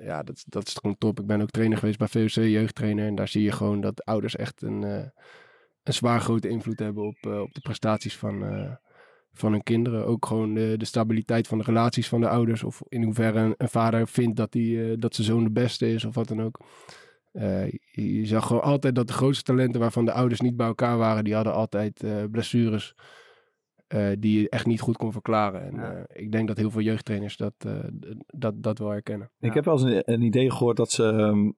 Speaker 1: ja dat, dat is gewoon top. Ik ben ook trainer geweest bij VOC, jeugdtrainer. En daar zie je gewoon dat ouders echt een, eh, een zwaar grote invloed hebben op, op de prestaties van, van hun kinderen. Ook gewoon de, de stabiliteit van de relaties van de ouders. Of in hoeverre een, een vader vindt dat, die, dat zijn zoon de beste is of wat dan ook. Eh, je, zag gewoon altijd dat de grootste talenten waarvan de ouders niet bij elkaar waren, die hadden altijd eh, blessures eh, die je echt niet goed kon verklaren. En
Speaker 3: Ja.
Speaker 1: ik denk dat heel veel jeugdtrainers dat, dat, dat wel herkennen.
Speaker 4: Ik heb wel eens een, een idee gehoord dat ze, ehm,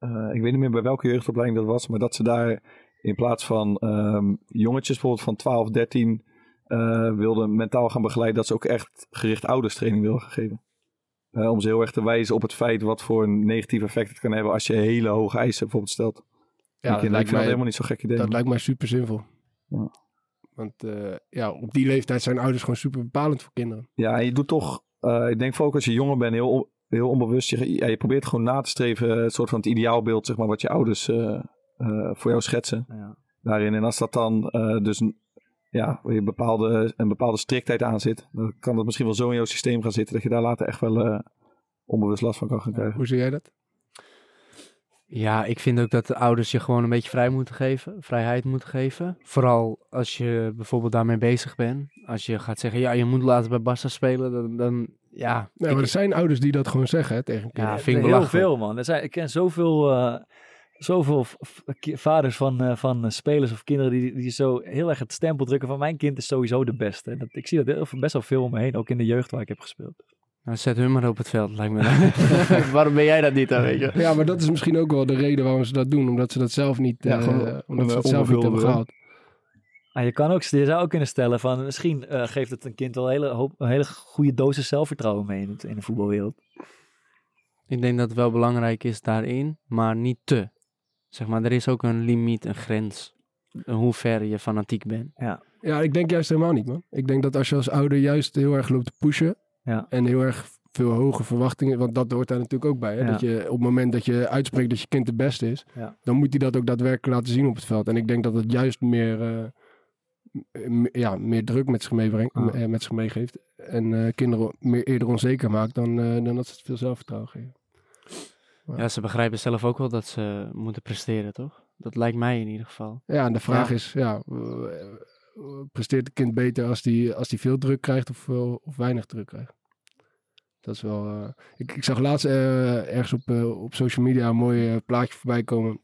Speaker 4: eh, ik weet niet meer bij welke jeugdopleiding dat was, maar dat ze daar in plaats van ehm, jongetjes bijvoorbeeld van 12, 13 eh, wilden mentaal gaan begeleiden, dat ze ook echt gericht ouderstraining wilden gaan geven. Om ze heel erg te wijzen op het feit wat voor een negatief effect het kan hebben als je hele hoge eisen bijvoorbeeld stelt.
Speaker 1: Ja, dat lijkt,
Speaker 4: dat
Speaker 1: mij,
Speaker 4: helemaal niet zo'n gek idee.
Speaker 1: dat lijkt mij super zinvol.
Speaker 4: Ja.
Speaker 1: Want eh, ja, op die leeftijd zijn ouders gewoon super bepalend voor kinderen.
Speaker 4: Ja, en je doet toch, eh, ik denk vooral ook als je jonger bent, heel, on- heel onbewust, je, ja, je probeert gewoon na te streven, eh, het soort van het ideaalbeeld, zeg maar, wat je ouders eh, eh, voor jou schetsen
Speaker 3: Ja.
Speaker 4: daarin. En als dat dan eh, dus een- ja, waar je bepaalde, een bepaalde striktheid aan zit, dan kan dat misschien wel zo in jouw systeem gaan zitten dat je daar later echt wel eh, onbewust last van kan gaan krijgen.
Speaker 1: Hoe zie jij dat?
Speaker 5: Ja, ik vind ook dat de ouders je gewoon een beetje vrij moeten geven, vrijheid moeten geven. Vooral als je bijvoorbeeld daarmee bezig bent. Als je gaat zeggen, ja, je moet later bij Barca spelen, dan, dan ja.
Speaker 1: Nee,
Speaker 5: ik-
Speaker 1: maar er zijn ouders die dat gewoon zeggen hè, tegen kinderen.
Speaker 5: ja, vind ik
Speaker 3: heel veel, man. Er zijn, ik ken zoveel... eh, zoveel vaders van, eh, van eh, spelers of kinderen die, die zo heel erg het stempel drukken van mijn kind is sowieso de beste. En dat, ik zie dat heel, best wel veel om me heen, ook in de jeugd waar ik heb gespeeld.
Speaker 5: Nou, zet hun maar op het veld, lijkt me. [LAUGHS] [LAUGHS] Waarom ben jij dat niet dan, weet je?
Speaker 1: Ja, maar dat is misschien ook wel de reden waarom ze dat doen. Omdat ze dat zelf niet,
Speaker 4: Ja,
Speaker 1: eh, omdat ze het zelf niet hebben gehaald.
Speaker 3: Ah, je, kan ook, je zou ook kunnen stellen van misschien eh, geeft het een kind wel een hele, hoop, een hele goede dosis zelfvertrouwen mee in, het, in de voetbalwereld.
Speaker 5: Ik denk dat het wel belangrijk is daarin, maar niet te. Zeg maar, er is ook een limiet, een grens. Hoe ver je fanatiek bent.
Speaker 1: Ja, ik denk juist helemaal niet, man. Ik denk dat als je als ouder juist heel erg loopt te pushen.
Speaker 3: Ja.
Speaker 1: En heel erg veel hoge verwachtingen. Want dat hoort daar natuurlijk ook bij. Hè?
Speaker 3: Ja.
Speaker 1: Dat je op het moment dat je uitspreekt dat je kind de beste is.
Speaker 3: Ja.
Speaker 1: Dan moet hij dat ook daadwerkelijk laten zien op het veld. En ik denk dat het juist meer, eh, m- ja, meer druk met zich, meebrengt,
Speaker 3: Ah.
Speaker 1: eh, met zich meegeeft. En eh, kinderen meer eerder onzeker maakt dan, eh, dan dat ze het veel zelfvertrouwen geven.
Speaker 5: Ja, ze begrijpen zelf ook wel dat ze moeten presteren, toch? Dat lijkt mij in ieder geval.
Speaker 1: Ja, en de vraag
Speaker 5: Ja.
Speaker 1: is, ja, eh, presteert het kind beter als die, als die veel druk krijgt of, eh, of weinig druk krijgt? Dat is wel... eh, ik, ik zag laatst ergens op, op social media een mooi plaatje voorbij komen.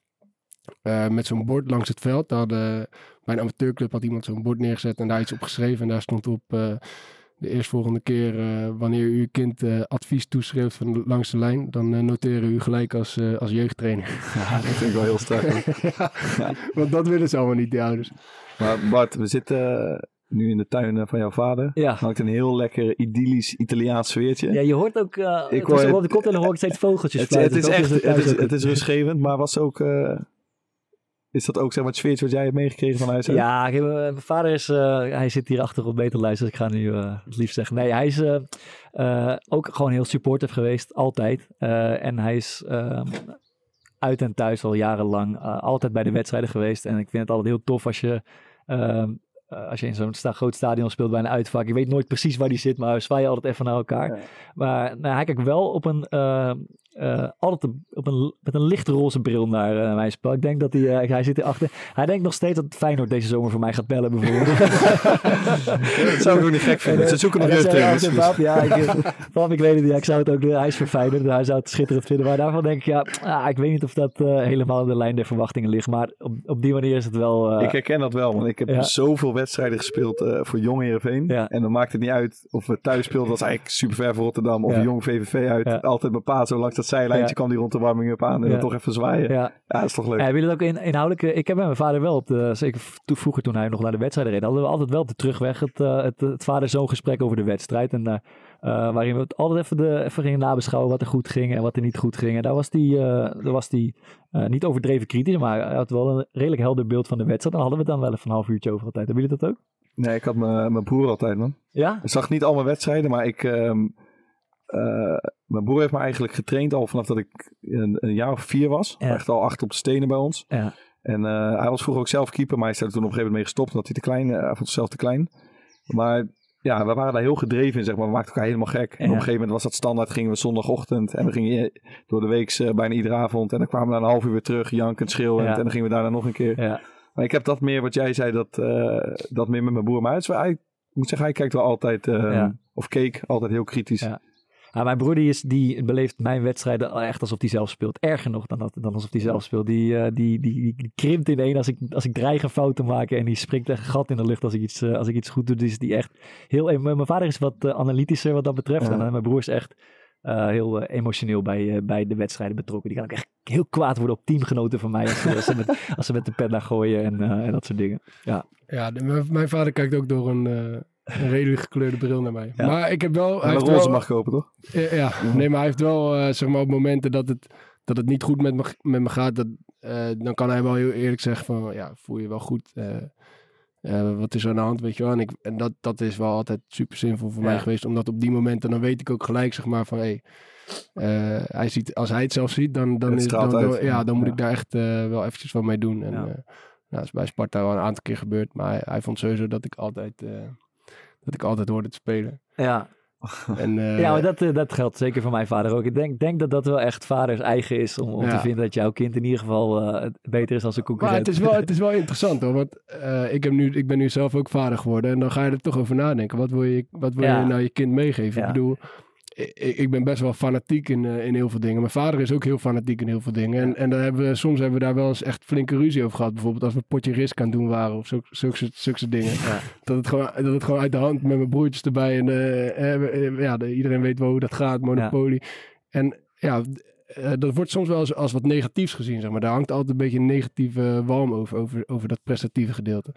Speaker 1: eh, met zo'n bord langs het veld. Daar hadden, bij een amateurclub had iemand zo'n bord neergezet en daar iets op geschreven. En daar stond op eh, de eerstvolgende keer eh, wanneer u uw kind eh, advies toeschreeuwt van langs de lijn. Dan eh, noteren u gelijk als, eh, als jeugdtrainer. [LAUGHS]
Speaker 4: Ja, dat vind ik wel heel sterk. [LAUGHS]
Speaker 1: ja, want dat willen ze allemaal niet, die ouders.
Speaker 4: Maar Bart, we zitten nu in de tuin van jouw vader.
Speaker 3: Ja.
Speaker 4: Hangt een heel lekker idyllisch Italiaans sfeertje.
Speaker 3: Ja, je hoort ook, uh,
Speaker 4: Ik hoor-
Speaker 3: op de kop en dan hoor ik steeds vogeltjes
Speaker 4: het, is echt,
Speaker 3: het
Speaker 4: is, het is rustgevend, maar was ook, eh, is dat ook zeg maar het sfeertje wat jij hebt meegekregen van huis uit?
Speaker 3: Ja, heb, eh, mijn vader is, eh, hij zit hier achter op beterlijst, dus ik ga nu eh, het liefst zeggen. Nee, hij is ook gewoon heel supportive geweest, altijd. En hij is ehm, uit en thuis al jarenlang altijd bij de wedstrijden geweest. En ik vind het altijd heel tof als je, ehm, eh, als je in zo'n sta groot stadion speelt bij een uitvak. Je weet nooit precies waar die zit, maar we zwaaien altijd even naar elkaar.
Speaker 4: Ja.
Speaker 3: Maar nou, hij kijkt wel op een, eh, eh, altijd op een, met een licht roze bril naar eh, mijn spel. Ik denk dat hij, eh, hij zit hierachter. Hij denkt nog steeds dat Feyenoord deze zomer voor mij gaat bellen bijvoorbeeld. [LAUGHS] [LAUGHS]
Speaker 4: Dat zou ik ook niet gek vinden. Ze zoeken nog jeugdtrainers.
Speaker 3: "Pap, Ja, ik, pap, ik weet het niet. Ja, ik zou het ook, hij is verfijnder. Hij zou het schitterend vinden. Maar daarvan denk ik, ja, ah, ik weet niet of dat helemaal in de lijn der verwachtingen ligt. Maar op, op die manier is het wel...
Speaker 4: Ik herken dat wel, want ik heb
Speaker 3: Ja.
Speaker 4: zoveel wedstrijden gespeeld voor Jong Heerenveen.
Speaker 3: Ja.
Speaker 4: En dan maakt het niet uit of we thuis speelden, dat was eigenlijk super ver voor Rotterdam. Of. Jong VVV uit. Altijd mijn pa zo langs dat zijlijntje kwam die rond de warming-up aan. En dan toch even zwaaien. Ja,
Speaker 3: ja,
Speaker 4: dat is toch leuk.
Speaker 3: Jullie dat ook in, inhoudelijk? Ik heb met mijn vader wel op de, zeker v- toen, vroeger toen hij nog naar de wedstrijden reed, hadden we altijd wel op de terugweg het, eh, het, het vader-zoon gesprek over de wedstrijd. En eh, eh, waarin we het altijd even, de, even gingen nabeschouwen wat er goed ging en wat er niet goed ging. En daar was die, daar was die niet overdreven kritisch, maar hij had wel een redelijk helder beeld van de wedstrijd. Dan hadden we het dan wel even een half uurtje over altijd. Hebben jullie dat ook?
Speaker 4: Nee, ik had mijn mijn broer altijd, man.
Speaker 3: Ja?
Speaker 4: Ik zag niet al mijn wedstrijden, maar ik... ehm, eh, mijn broer heeft me eigenlijk getraind al vanaf dat ik een, een jaar of vier was.
Speaker 3: Ja.
Speaker 4: Echt al achter op de stenen bij ons.
Speaker 3: Ja.
Speaker 4: En eh, hij was vroeger ook zelf keeper, maar hij is er toen op een gegeven moment mee gestopt omdat hij te klein, hij vond zichzelf te klein. Maar ja, we waren daar heel gedreven in, zeg maar. We maakten elkaar helemaal gek. En op een gegeven moment was dat standaard, gingen we zondagochtend en we gingen door de week bijna iedere avond. En dan kwamen we na een half uur weer terug, jankend, schreeuwend. En dan gingen we daarna nog een keer.
Speaker 3: Ja.
Speaker 4: Maar ik heb dat meer, wat jij zei, dat, dat meer met mijn broer. Maar hij, is hij- ik moet zeggen, hij kijkt wel altijd, eh,
Speaker 3: Ja.
Speaker 4: of keek altijd heel kritisch.
Speaker 3: Ja. Ja, mijn broer die, is, die beleeft mijn wedstrijden echt alsof hij zelf speelt. Erger nog dan, dat, dan alsof hij zelf speelt. Die, eh, die, die, die, krimpt in één als ik, als ik dreig een fout te maken. En die springt echt een gat in de lucht als ik iets, eh, als ik iets goed doe. Dus die echt heel... Mijn vader is wat eh, analytischer wat dat betreft.
Speaker 4: Ja.
Speaker 3: En mijn broer is echt heel emotioneel bij, bij de wedstrijden betrokken. Die kan ook echt heel kwaad worden op teamgenoten van mij. Als ze, als ze, met, als ze met de pen naar gooien en, en dat soort dingen.
Speaker 1: Ja, de- mijn, mijn vader kijkt ook door een, een redelijk gekleurde bril naar mij.
Speaker 3: Ja.
Speaker 1: Maar ik heb wel... Hij heeft
Speaker 4: roze
Speaker 1: wel
Speaker 4: mag kopen, toch?
Speaker 1: Ja, ja. [LAUGHS] nee, maar hij heeft wel, eh, zeg maar, op momenten dat het, dat het niet goed met me, met me gaat, dat, eh, dan kan hij wel heel eerlijk zeggen van, ja, voel je wel goed? Eh, wat is er aan de hand, weet je wel? En, ik, en dat, dat is wel altijd super zinvol voor
Speaker 3: Ja.
Speaker 1: mij geweest, omdat op die momenten, dan weet ik ook gelijk, zeg maar, van, hé, hey, hij ziet, als hij het zelf ziet, dan, dan, is, dan, dan- ja, dan moet
Speaker 4: Ja.
Speaker 1: ik daar echt wel eventjes wat mee doen. En,
Speaker 3: Ja.
Speaker 1: ja. dat is bij Sparta wel een aantal keer gebeurd, maar hij, hij vond sowieso dat ik altijd, dat ik altijd hoorde te spelen.
Speaker 3: Ja, [LAUGHS]
Speaker 1: En, eh,
Speaker 3: Ja, maar dat, eh, dat geldt zeker voor mijn vader ook. Ik denk, denk dat dat wel echt vaders eigen is om, om
Speaker 1: Ja.
Speaker 3: te vinden dat jouw kind in ieder geval eh, beter is als een
Speaker 1: Maar
Speaker 3: concurrent.
Speaker 1: het is wel, het is wel [LAUGHS] interessant hoor. Want eh, ik, heb nu, ik ben nu zelf ook vader geworden. En dan ga je er toch over nadenken. Wat wil je, wat wil
Speaker 3: Ja.
Speaker 1: je nou je kind meegeven?
Speaker 3: Ja.
Speaker 1: Ik bedoel, ik, ik ben best wel fanatiek in, eh, in heel veel dingen. Mijn vader is ook heel fanatiek in heel veel dingen. En, en daar hebben we, soms hebben we daar wel eens echt flinke ruzie over gehad. Bijvoorbeeld als we potje risk aan doen waren of zulke, zulke, zulke dingen. Dat, het gewoon, dat het gewoon uit de hand met mijn broertjes erbij. En eh, ja, de- iedereen weet wel hoe dat gaat, Monopoly. En ja, dat wordt soms wel als, als wat negatiefs gezien, zeg maar. Daar hangt altijd een beetje een negatieve walm over, over, over dat prestatieve gedeelte.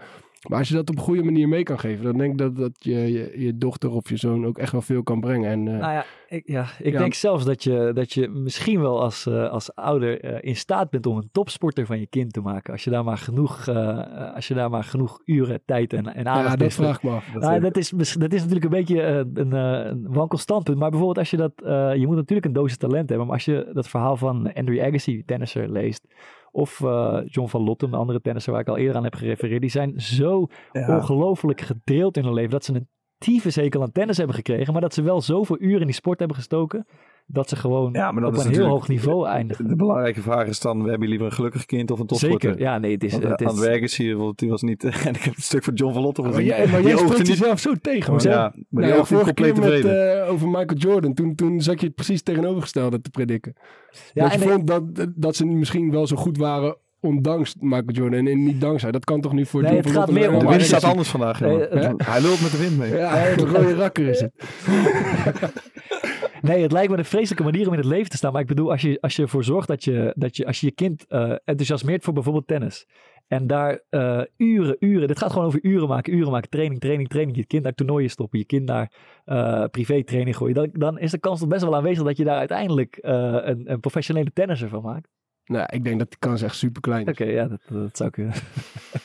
Speaker 1: Maar als je dat op een goede manier mee kan geven, dan denk ik dat, dat je, je je dochter of je zoon ook echt wel veel kan brengen. En, eh,
Speaker 3: Nou ja, ik, ja, ik
Speaker 1: Ja.
Speaker 3: denk zelfs dat je, dat je misschien wel als, eh, als ouder eh, in staat bent om een topsporter van je kind te maken. Als je daar maar genoeg, als je daar maar genoeg uren, tijd en, en aandacht
Speaker 1: ja, dat vraag ik me af.
Speaker 4: Dat,
Speaker 3: Nou, dat, is, dat is natuurlijk een beetje een, een wankel standpunt. Maar bijvoorbeeld als je dat... je moet natuurlijk een dosis talent hebben. Maar als je dat verhaal van Andrew Agassi, tennisser, leest... Of eh, John van Lotten, de andere tennisser waar ik al eerder aan heb gerefereerd. Die zijn zo
Speaker 4: ja.
Speaker 3: ongelooflijk gedrild in hun leven. Dat ze een tyfushekel aan tennis hebben gekregen. Maar dat ze wel zoveel uren in die sport hebben gestoken. Dat ze gewoon
Speaker 4: Ja, maar dat
Speaker 3: op
Speaker 4: is
Speaker 3: een heel hoog niveau eindigen.
Speaker 4: De belangrijke vraag is dan, we hebben liever een gelukkig kind of een topsporter?
Speaker 3: Zeker. Ja, nee, het is...
Speaker 4: Want, eh,
Speaker 3: het
Speaker 4: aan het
Speaker 3: is
Speaker 4: werk is hier, want die was niet... [LAUGHS] en ik heb een stuk van John van Lotte
Speaker 1: Maar
Speaker 4: gezien.
Speaker 1: jij, maar
Speaker 4: die
Speaker 1: jij
Speaker 4: niet...
Speaker 1: jezelf zo tegen. man.
Speaker 4: Ja, maar die
Speaker 1: Nou,
Speaker 4: niet
Speaker 1: vorige
Speaker 4: compleet
Speaker 1: keer met, eh, over Michael Jordan, toen, toen zat je het precies tegenovergestelde te prediken.
Speaker 3: ja,
Speaker 1: dat je
Speaker 3: en ik-
Speaker 1: vond dat, dat ze misschien wel zo goed waren ondanks Michael Jordan en niet dankzij. Dat kan toch niet voor
Speaker 3: Nee,
Speaker 1: John
Speaker 3: het gaat meer om-
Speaker 4: de wind staat anders vandaag,
Speaker 3: Nee,
Speaker 1: het-
Speaker 4: Hij lult met de wind mee.
Speaker 1: Ja, een rode rakker is het. [LAUGHS]
Speaker 3: Nee, het lijkt me een vreselijke manier om in het leven te staan. Maar ik bedoel, als je, als je ervoor zorgt dat je, dat je, als je je kind eh, enthousiasmeert voor bijvoorbeeld tennis. En daar eh, uren, uren, dit gaat gewoon over uren maken, uren maken, training, training, training. Je kind naar toernooien stoppen, je kind naar eh privé training gooien. Dan, dan is de kans toch best wel aanwezig dat je daar uiteindelijk een, een professionele tennisser van maakt.
Speaker 1: Nou, ik denk dat die kans echt super klein is.
Speaker 3: Oké, ja, dat, dat zou kunnen.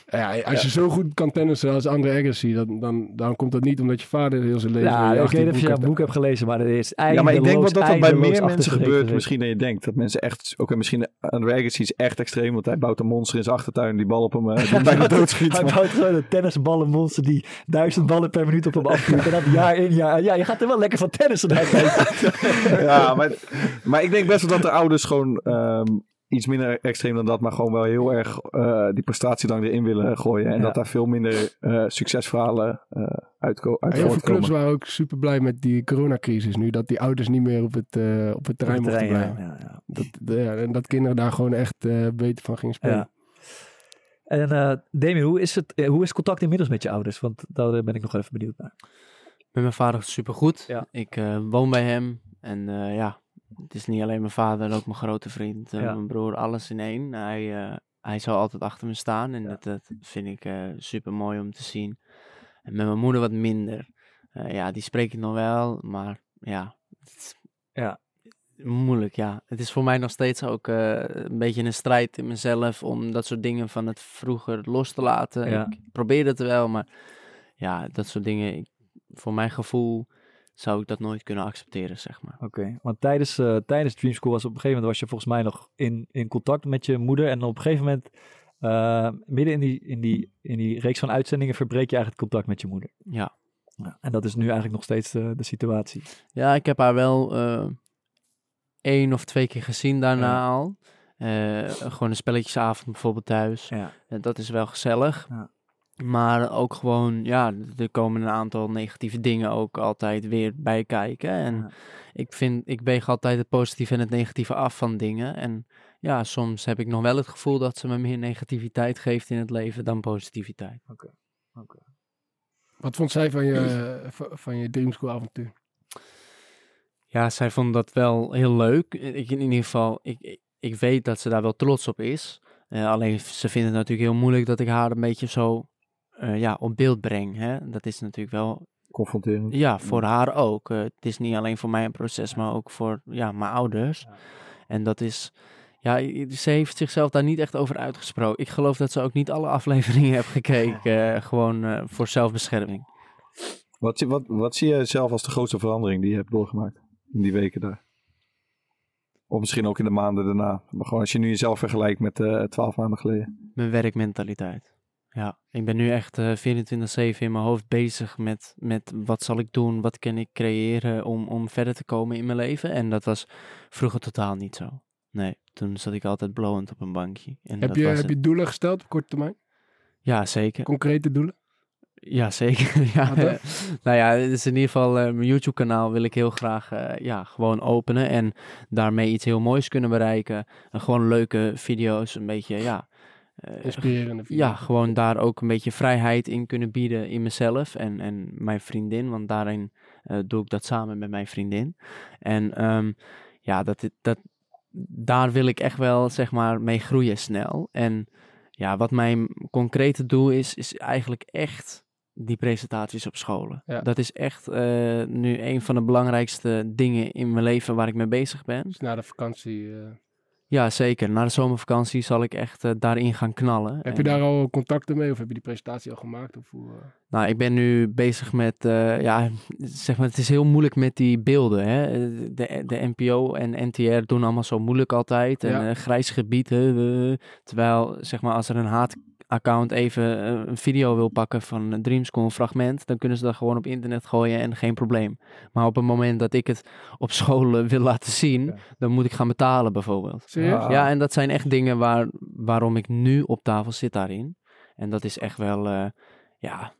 Speaker 1: Ja, als je zo goed kan tennissen als André Agassi, dan, dan, dan komt dat niet omdat je vader heel zijn leven...
Speaker 3: Ja,
Speaker 1: je
Speaker 3: ik weet niet of je dat boek hebt gelezen, maar er is
Speaker 4: Ja, maar ik denk wel dat dat bij meer mensen gebeurt misschien dan je denkt. Dat mensen echt... Oké, misschien Andrew Agassi is echt extreem, want hij bouwt een monster in zijn achtertuin. Die bal op hem eh, [LAUGHS] bijna doodschiet.
Speaker 3: Hij bouwt gewoon een tennisballenmonster die duizend ballen per minuut op hem afvuurt. En dat jaar in jaar. uit. Ja, je gaat er wel lekker van tennissen kijken. [LAUGHS]
Speaker 4: ja, maar, maar ik denk best wel dat de ouders gewoon ehm, iets minder extreem dan dat, maar gewoon wel heel erg eh, die prestatiedrang erin willen gooien. En
Speaker 3: Ja.
Speaker 4: dat daar veel minder eh, succesverhalen eh uitko- uit
Speaker 1: Heel veel clubs waren ook super blij met die coronacrisis nu. Dat die ouders niet meer op het, eh, op het terrein mochten blijven.
Speaker 3: ja, ja.
Speaker 1: Dat, ja, en dat kinderen daar gewoon echt eh, beter van gingen spelen.
Speaker 3: Ja. En eh Damien, hoe is, het, hoe is contact inmiddels met je ouders? Want daar ben ik nog wel even benieuwd naar.
Speaker 5: Met mijn vader supergoed.
Speaker 3: Ja.
Speaker 5: Ik eh, woon bij hem. En eh, ja, het is niet alleen mijn vader, ook mijn grote vriend, eh,
Speaker 3: Ja.
Speaker 5: mijn broer, alles in één. Hij, eh, hij zal altijd achter me staan en
Speaker 3: Ja.
Speaker 5: dat, dat vind ik eh super mooi om te zien. En met mijn moeder wat minder. Ja, die spreek ik nog wel, maar ja, het is
Speaker 3: Ja.
Speaker 5: moeilijk, ja. Het is voor mij nog steeds ook een beetje een strijd in mezelf om dat soort dingen van het vroeger los te laten.
Speaker 3: Ja.
Speaker 5: Ik probeer het wel, maar ja, dat soort dingen, ik- voor mijn gevoel zou ik dat nooit kunnen accepteren, zeg maar.
Speaker 3: Oké, want tijdens, eh, tijdens Dream School was op een gegeven moment was je volgens mij nog in, in contact met je moeder. En op een gegeven moment, eh, midden in die, in, die, in die reeks van uitzendingen, verbreek je eigenlijk het contact met je moeder.
Speaker 5: Ja.
Speaker 3: Ja, en dat is nu eigenlijk nog steeds de, de situatie.
Speaker 5: Ja, ik heb haar wel eh één of twee keer gezien daarna
Speaker 3: Ja.
Speaker 5: al. Gewoon een spelletjesavond bijvoorbeeld thuis.
Speaker 3: Ja.
Speaker 5: En dat is wel gezellig.
Speaker 3: Ja.
Speaker 5: Maar ook gewoon, ja, er komen een aantal negatieve dingen ook altijd weer bij kijken. En
Speaker 3: Ja.
Speaker 5: ik vind, ik weeg altijd het positieve en het negatieve af van dingen. En ja, soms heb ik nog wel het gevoel dat ze me meer negativiteit geeft in het leven dan positiviteit.
Speaker 1: Wat vond zij van je, [CLEARS THROAT] van- van je Dream School avontuur?
Speaker 5: Ja, zij vond dat wel heel leuk. Ik, in ieder geval, ik, ik, weet dat ze daar wel trots op is. Eh, alleen ze vindt het natuurlijk heel moeilijk dat ik haar een beetje zo eh, ja, op beeld breng. Hè? Dat is natuurlijk wel,
Speaker 4: Confronterend.
Speaker 5: ja, voor haar ook. Eh, het is niet alleen voor mij een proces, maar ook voor ja, mijn ouders.
Speaker 3: Ja.
Speaker 5: En dat is, ja, ze heeft zichzelf daar niet echt over uitgesproken. Ik geloof dat ze ook niet alle [LAUGHS] afleveringen heeft gekeken, eh, gewoon voor zelfbescherming.
Speaker 4: Wat, zie- wat, wat zie je zelf als de grootste verandering die je hebt doorgemaakt in die weken daar? Of misschien ook in de maanden daarna. Maar gewoon als je nu jezelf vergelijkt met twaalf maanden geleden.
Speaker 5: Mijn werkmentaliteit. Ja, ik ben nu echt eh 24-7 in mijn hoofd bezig met, met wat zal ik doen, wat kan ik creëren om, om verder te komen in mijn leven. En dat was vroeger totaal niet zo. Nee, toen zat ik altijd blowend op een bankje. En
Speaker 1: Heb
Speaker 5: dat
Speaker 1: je,
Speaker 5: was
Speaker 1: heb
Speaker 5: het.
Speaker 1: je doelen gesteld op korte termijn?
Speaker 5: Ja, zeker.
Speaker 1: Concrete doelen?
Speaker 5: Ja, zeker. [LAUGHS] ja. [LAUGHS] Nou ja, het is in ieder geval eh, mijn YouTube-kanaal wil ik heel graag eh, ja, gewoon openen en daarmee iets heel moois kunnen bereiken. En gewoon leuke video's, een beetje, ja. Eh,
Speaker 1: Inspirerende video.
Speaker 5: ja, gewoon daar ook een beetje vrijheid in kunnen bieden in mezelf en, en mijn vriendin. Want daarin eh, doe ik dat samen met mijn vriendin. En ehm, ja, dat, dat, daar wil ik echt wel, zeg maar, mee groeien snel. En ja, wat mijn concrete doel is, is eigenlijk echt die presentaties op scholen.
Speaker 1: Ja.
Speaker 5: Dat is echt eh, nu een van de belangrijkste dingen in mijn leven waar ik mee bezig ben.
Speaker 1: Dus na de vakantie.
Speaker 5: Ja, zeker. Na de zomervakantie zal ik echt eh, daarin gaan knallen.
Speaker 1: heb je daar al contacten mee of heb je die presentatie al gemaakt? Of hoe, eh?
Speaker 5: Nou, ik ben nu bezig met, eh, ja, zeg maar, het is heel moeilijk met die beelden. Hè? De, de NPO en NTR doen allemaal zo moeilijk altijd. En
Speaker 1: Ja.
Speaker 5: grijs gebied. hè, terwijl, zeg maar, als er een haataccount even eh, een video wil pakken van een Dreamschool, een fragment, dan kunnen ze dat gewoon op internet gooien en geen probleem. Maar op het moment dat ik het op school eh, wil laten zien,
Speaker 4: Ja.
Speaker 5: dan moet ik gaan betalen bijvoorbeeld.
Speaker 1: Serieus?
Speaker 4: Ah.
Speaker 5: Ja, en dat zijn echt dingen waar, waarom ik nu op tafel zit daarin. En dat is echt wel, eh, ja,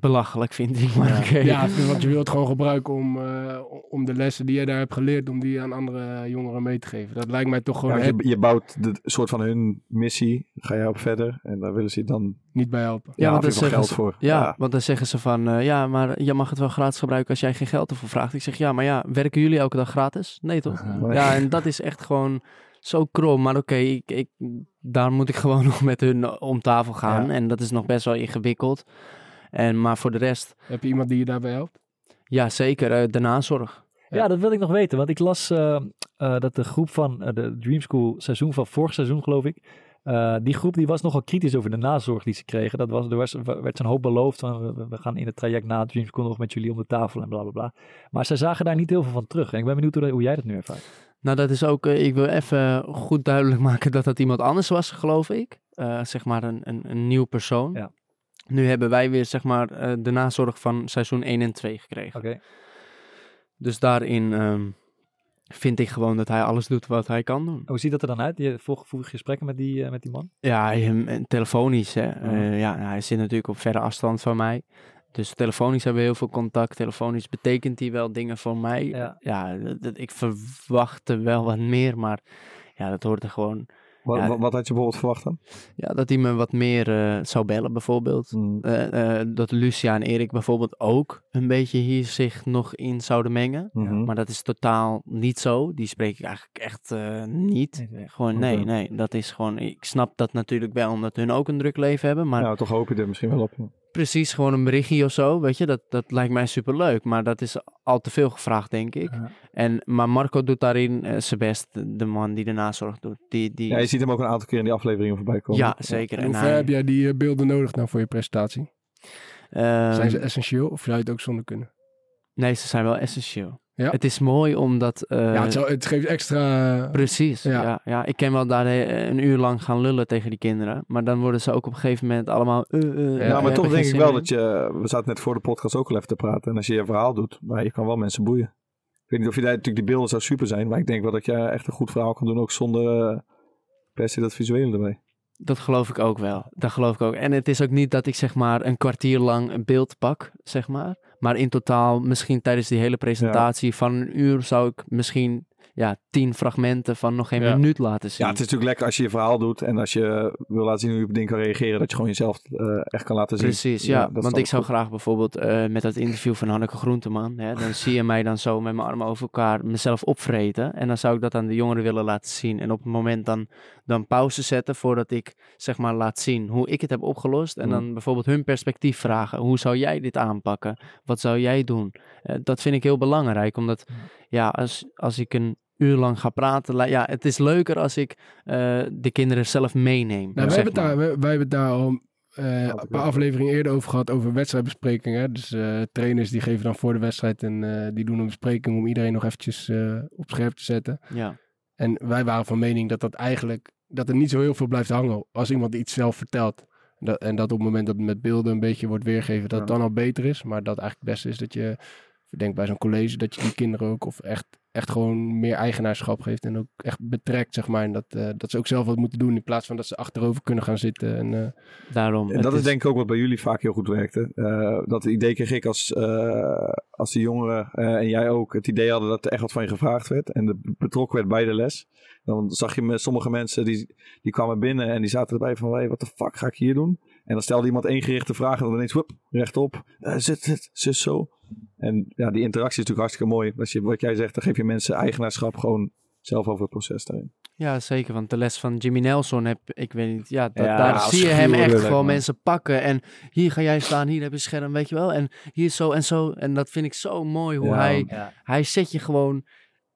Speaker 5: belachelijk vind ik. Maar oké.
Speaker 1: Ja, want je wilt gewoon gebruiken om, eh, om de lessen die je daar hebt geleerd, om die aan andere jongeren mee te geven. Dat lijkt mij toch
Speaker 4: Ja,
Speaker 1: gewoon
Speaker 4: want je, je bouwt de soort van hun missie, ga je op verder en daar willen ze je dan
Speaker 1: niet bij helpen.
Speaker 4: ja,
Speaker 5: want
Speaker 4: ja,
Speaker 5: dan
Speaker 4: nog
Speaker 5: zeggen
Speaker 4: geld
Speaker 5: ze-
Speaker 4: voor.
Speaker 5: Ja, want dan zeggen ze van, eh, ja, maar je mag het wel gratis gebruiken als jij geen geld ervoor vraagt. Ik zeg, ja, maar ja, werken jullie elke dag gratis? Nee toch? [LAUGHS]
Speaker 4: Nee.
Speaker 5: Ja, en dat is echt gewoon zo krom. Maar oké, ik, ik, daar moet ik gewoon [LAUGHS] nog met hun om tafel gaan.
Speaker 4: Ja.
Speaker 5: En dat is nog best wel ingewikkeld. En, maar voor de rest,
Speaker 1: Heb je iemand die je daarbij helpt?
Speaker 5: ja, zeker eh, de nazorg.
Speaker 3: Ja, dat wil ik nog weten. Want ik las eh, eh, dat de groep van de Dream School seizoen van vorig seizoen, geloof ik. eh, die groep die was nogal kritisch over de nazorg die ze kregen. Dat was, er was, werd zo'n hoop beloofd van we, we gaan in het traject na Dream School nog met jullie om de tafel en bla bla bla. Maar ze zagen daar niet heel veel van terug. En ik ben benieuwd hoe, hoe jij dat nu ervaart.
Speaker 5: Nou, dat is ook, ik wil even goed duidelijk [LAUGHS] maken dat dat iemand anders was, geloof ik. Eh, zeg maar een, een, een nieuw persoon.
Speaker 3: Ja.
Speaker 5: Nu hebben wij weer, zeg maar, eh, de nazorg van seizoen 1 en 2 gekregen.
Speaker 3: Oké.
Speaker 5: Dus daarin ehm, vind ik gewoon dat hij alles doet wat hij kan doen.
Speaker 3: Hoe ziet dat er dan uit? Je voert gesprekken met die, eh, met die man?
Speaker 5: Ja, hem- en telefonisch, hè. Eh, ja, hij zit natuurlijk op verre afstand van mij. Dus telefonisch hebben we heel veel contact. Telefonisch betekent hij wel dingen voor mij.
Speaker 3: Ja.
Speaker 5: Ja, dat- dat- ik verwachtte wel wat meer, maar ja, dat hoort er gewoon...
Speaker 4: Wat,
Speaker 5: Ja,
Speaker 4: wat, had je bijvoorbeeld verwacht dan?
Speaker 5: Ja, dat hij me wat meer eh, zou bellen bijvoorbeeld.
Speaker 4: Mm.
Speaker 5: Eh, eh, dat Lucia en Erik bijvoorbeeld ook een beetje hier zich nog in zouden mengen.
Speaker 4: Mhm.
Speaker 5: Maar dat is totaal niet zo. Die spreek ik eigenlijk echt eh, niet.
Speaker 3: Nee.
Speaker 5: Gewoon nee, nee. Dat is gewoon. Ik snap dat natuurlijk wel, omdat hun ook een druk leven hebben. Maar
Speaker 4: Nou, toch hoop je er misschien wel op. ja.
Speaker 5: precies gewoon een berichtje of zo, weet je, dat, dat lijkt mij superleuk. Maar dat is al te veel gevraagd, denk ik.
Speaker 3: Ja.
Speaker 5: En, maar Marco doet daarin eh, zijn best, de, man die de nazorg doet. Die, die,
Speaker 4: Ja, je ziet hem ook een aantal keer in die afleveringen voorbij komen.
Speaker 5: ja, zeker.
Speaker 1: En
Speaker 5: En
Speaker 1: hoe ver
Speaker 5: hij,
Speaker 1: heb jij die eh, beelden nodig nou voor je presentatie?
Speaker 5: ehm,
Speaker 1: Zijn ze essentieel of zou je het ook zonder kunnen?
Speaker 5: Nee, ze zijn wel essentieel.
Speaker 1: Ja?
Speaker 5: Het is mooi omdat... eh,
Speaker 1: ja, het, zou- het geeft extra...
Speaker 5: Precies,
Speaker 1: Ja.
Speaker 5: ja. Ja, Ik kan wel daar een uur lang gaan lullen tegen die kinderen. Maar dan worden ze ook op een gegeven moment allemaal...
Speaker 1: Ja,
Speaker 4: Ja, maar toch denk ik wel
Speaker 5: in.
Speaker 4: dat je... We zaten net voor de podcast ook al even te praten. En als je je verhaal doet, maar je kan wel mensen boeien. Ik weet niet of je daar natuurlijk die beelden zou super zijn. Maar ik denk wel dat je echt een goed verhaal kan doen. Ook zonder per se dat visuele erbij.
Speaker 5: Dat geloof ik ook wel. Dat geloof ik ook. En het is ook niet dat ik zeg maar een kwartier lang een beeld pak, zeg maar. Maar in totaal, misschien tijdens die hele presentatie van een uur zou ik misschien ja, tien fragmenten van nog geen
Speaker 1: Ja.
Speaker 5: minuut laten zien.
Speaker 4: Ja, het is natuurlijk lekker als je je verhaal doet. En als je wil laten zien hoe je op dingen kan reageren. Dat je gewoon jezelf eh, echt kan laten zien.
Speaker 5: Precies, ja. want ik zou
Speaker 4: goed.
Speaker 5: graag bijvoorbeeld eh, met dat interview van Hanneke Groenteman, hè, dan zie je mij dan zo met mijn armen over elkaar mezelf opvreten. En dan zou ik dat aan de jongeren willen laten zien. En op het moment dan, dan pauze zetten voordat ik zeg maar laat zien hoe ik het heb opgelost. En
Speaker 4: Mm.
Speaker 5: dan bijvoorbeeld hun perspectief vragen. Hoe zou jij dit aanpakken? Wat zou jij doen? Eh, dat vind ik heel belangrijk, omdat ja, als, als ik een uur lang ga praten, ja, het is leuker als ik eh, de kinderen zelf meeneem.
Speaker 1: Nou, wij, hebben daar, wij, wij hebben het daar al eh, een paar afleveringen eerder over gehad, over wedstrijdbesprekingen. Dus eh, trainers die geven dan voor de wedstrijd en eh, die doen een bespreking om iedereen nog eventjes eh, op scherp te zetten.
Speaker 5: Ja.
Speaker 1: En wij waren van mening dat dat eigenlijk, dat er niet zo heel veel blijft hangen als iemand iets zelf vertelt. Dat, en dat op het moment dat het met beelden een beetje wordt weergegeven, dat het dan al beter is. Maar dat eigenlijk het beste is dat je, ik denk bij zo'n college, dat je die kinderen ook, of echt, echt gewoon meer eigenaarschap geeft. En ook echt betrekt, zeg maar. En dat, eh, dat ze ook zelf wat moeten doen. In plaats van dat ze achterover kunnen gaan zitten. En, eh,
Speaker 5: Daarom.
Speaker 4: En dat is denk ik ook wat bij jullie vaak heel goed werkte. Eh, dat idee kreeg ik als, eh, als de jongeren eh, en jij ook het idee hadden dat er echt wat van je gevraagd werd. En betrokken werd bij de les. Dan zag je met sommige mensen die, die kwamen binnen en die zaten erbij van, hey, wat de fuck ga ik hier doen? En dan stelde iemand één gerichte vraag en dan ineens, whoop, rechtop. Eh, zit, zit, zit zo. En ja, die interactie is natuurlijk hartstikke mooi. Als je, wat jij zegt, dan geef je mensen eigenaarschap gewoon zelf over het proces daarin.
Speaker 5: Ja, zeker. Want de les van Jimmy Nelson heb ik weet niet. Ja, daar zie je hem echt gewoon
Speaker 3: man.
Speaker 5: mensen pakken. En hier ga jij staan, hier heb je scherm, weet je wel. En hier zo en zo. En dat vind ik zo mooi hoe
Speaker 4: Ja,
Speaker 5: hij.
Speaker 3: Ja.
Speaker 5: Hij zet je gewoon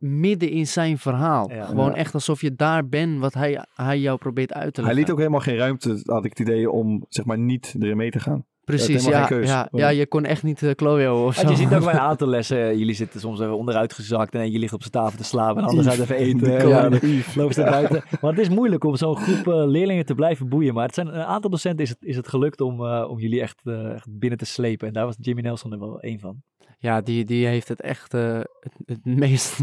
Speaker 5: midden in zijn verhaal.
Speaker 3: Ja.
Speaker 5: gewoon
Speaker 4: Ja.
Speaker 5: echt alsof je daar bent wat hij, hij jou probeert uit te
Speaker 4: Hij
Speaker 5: leggen.
Speaker 4: liet ook helemaal geen ruimte, had ik het idee, om zeg maar niet erin mee te gaan.
Speaker 5: Precies, ja, ja, ja, je kon echt niet uh, Chloe of zo.
Speaker 3: Want je ziet ook bij [LAUGHS] een aantal lessen, jullie zitten soms even onderuit gezakt en je ligt op zijn tafel te slapen en anders gaat even eten. [LAUGHS] Ja, ze buiten. Want het is moeilijk om zo'n groep eh, leerlingen te blijven boeien. Maar het zijn een aantal docenten is het, is het gelukt om, eh, om jullie echt, echt binnen te slepen. En daar was Jimmy Nelson er wel één van.
Speaker 5: Ja, die, die heeft het echt eh, het, het meest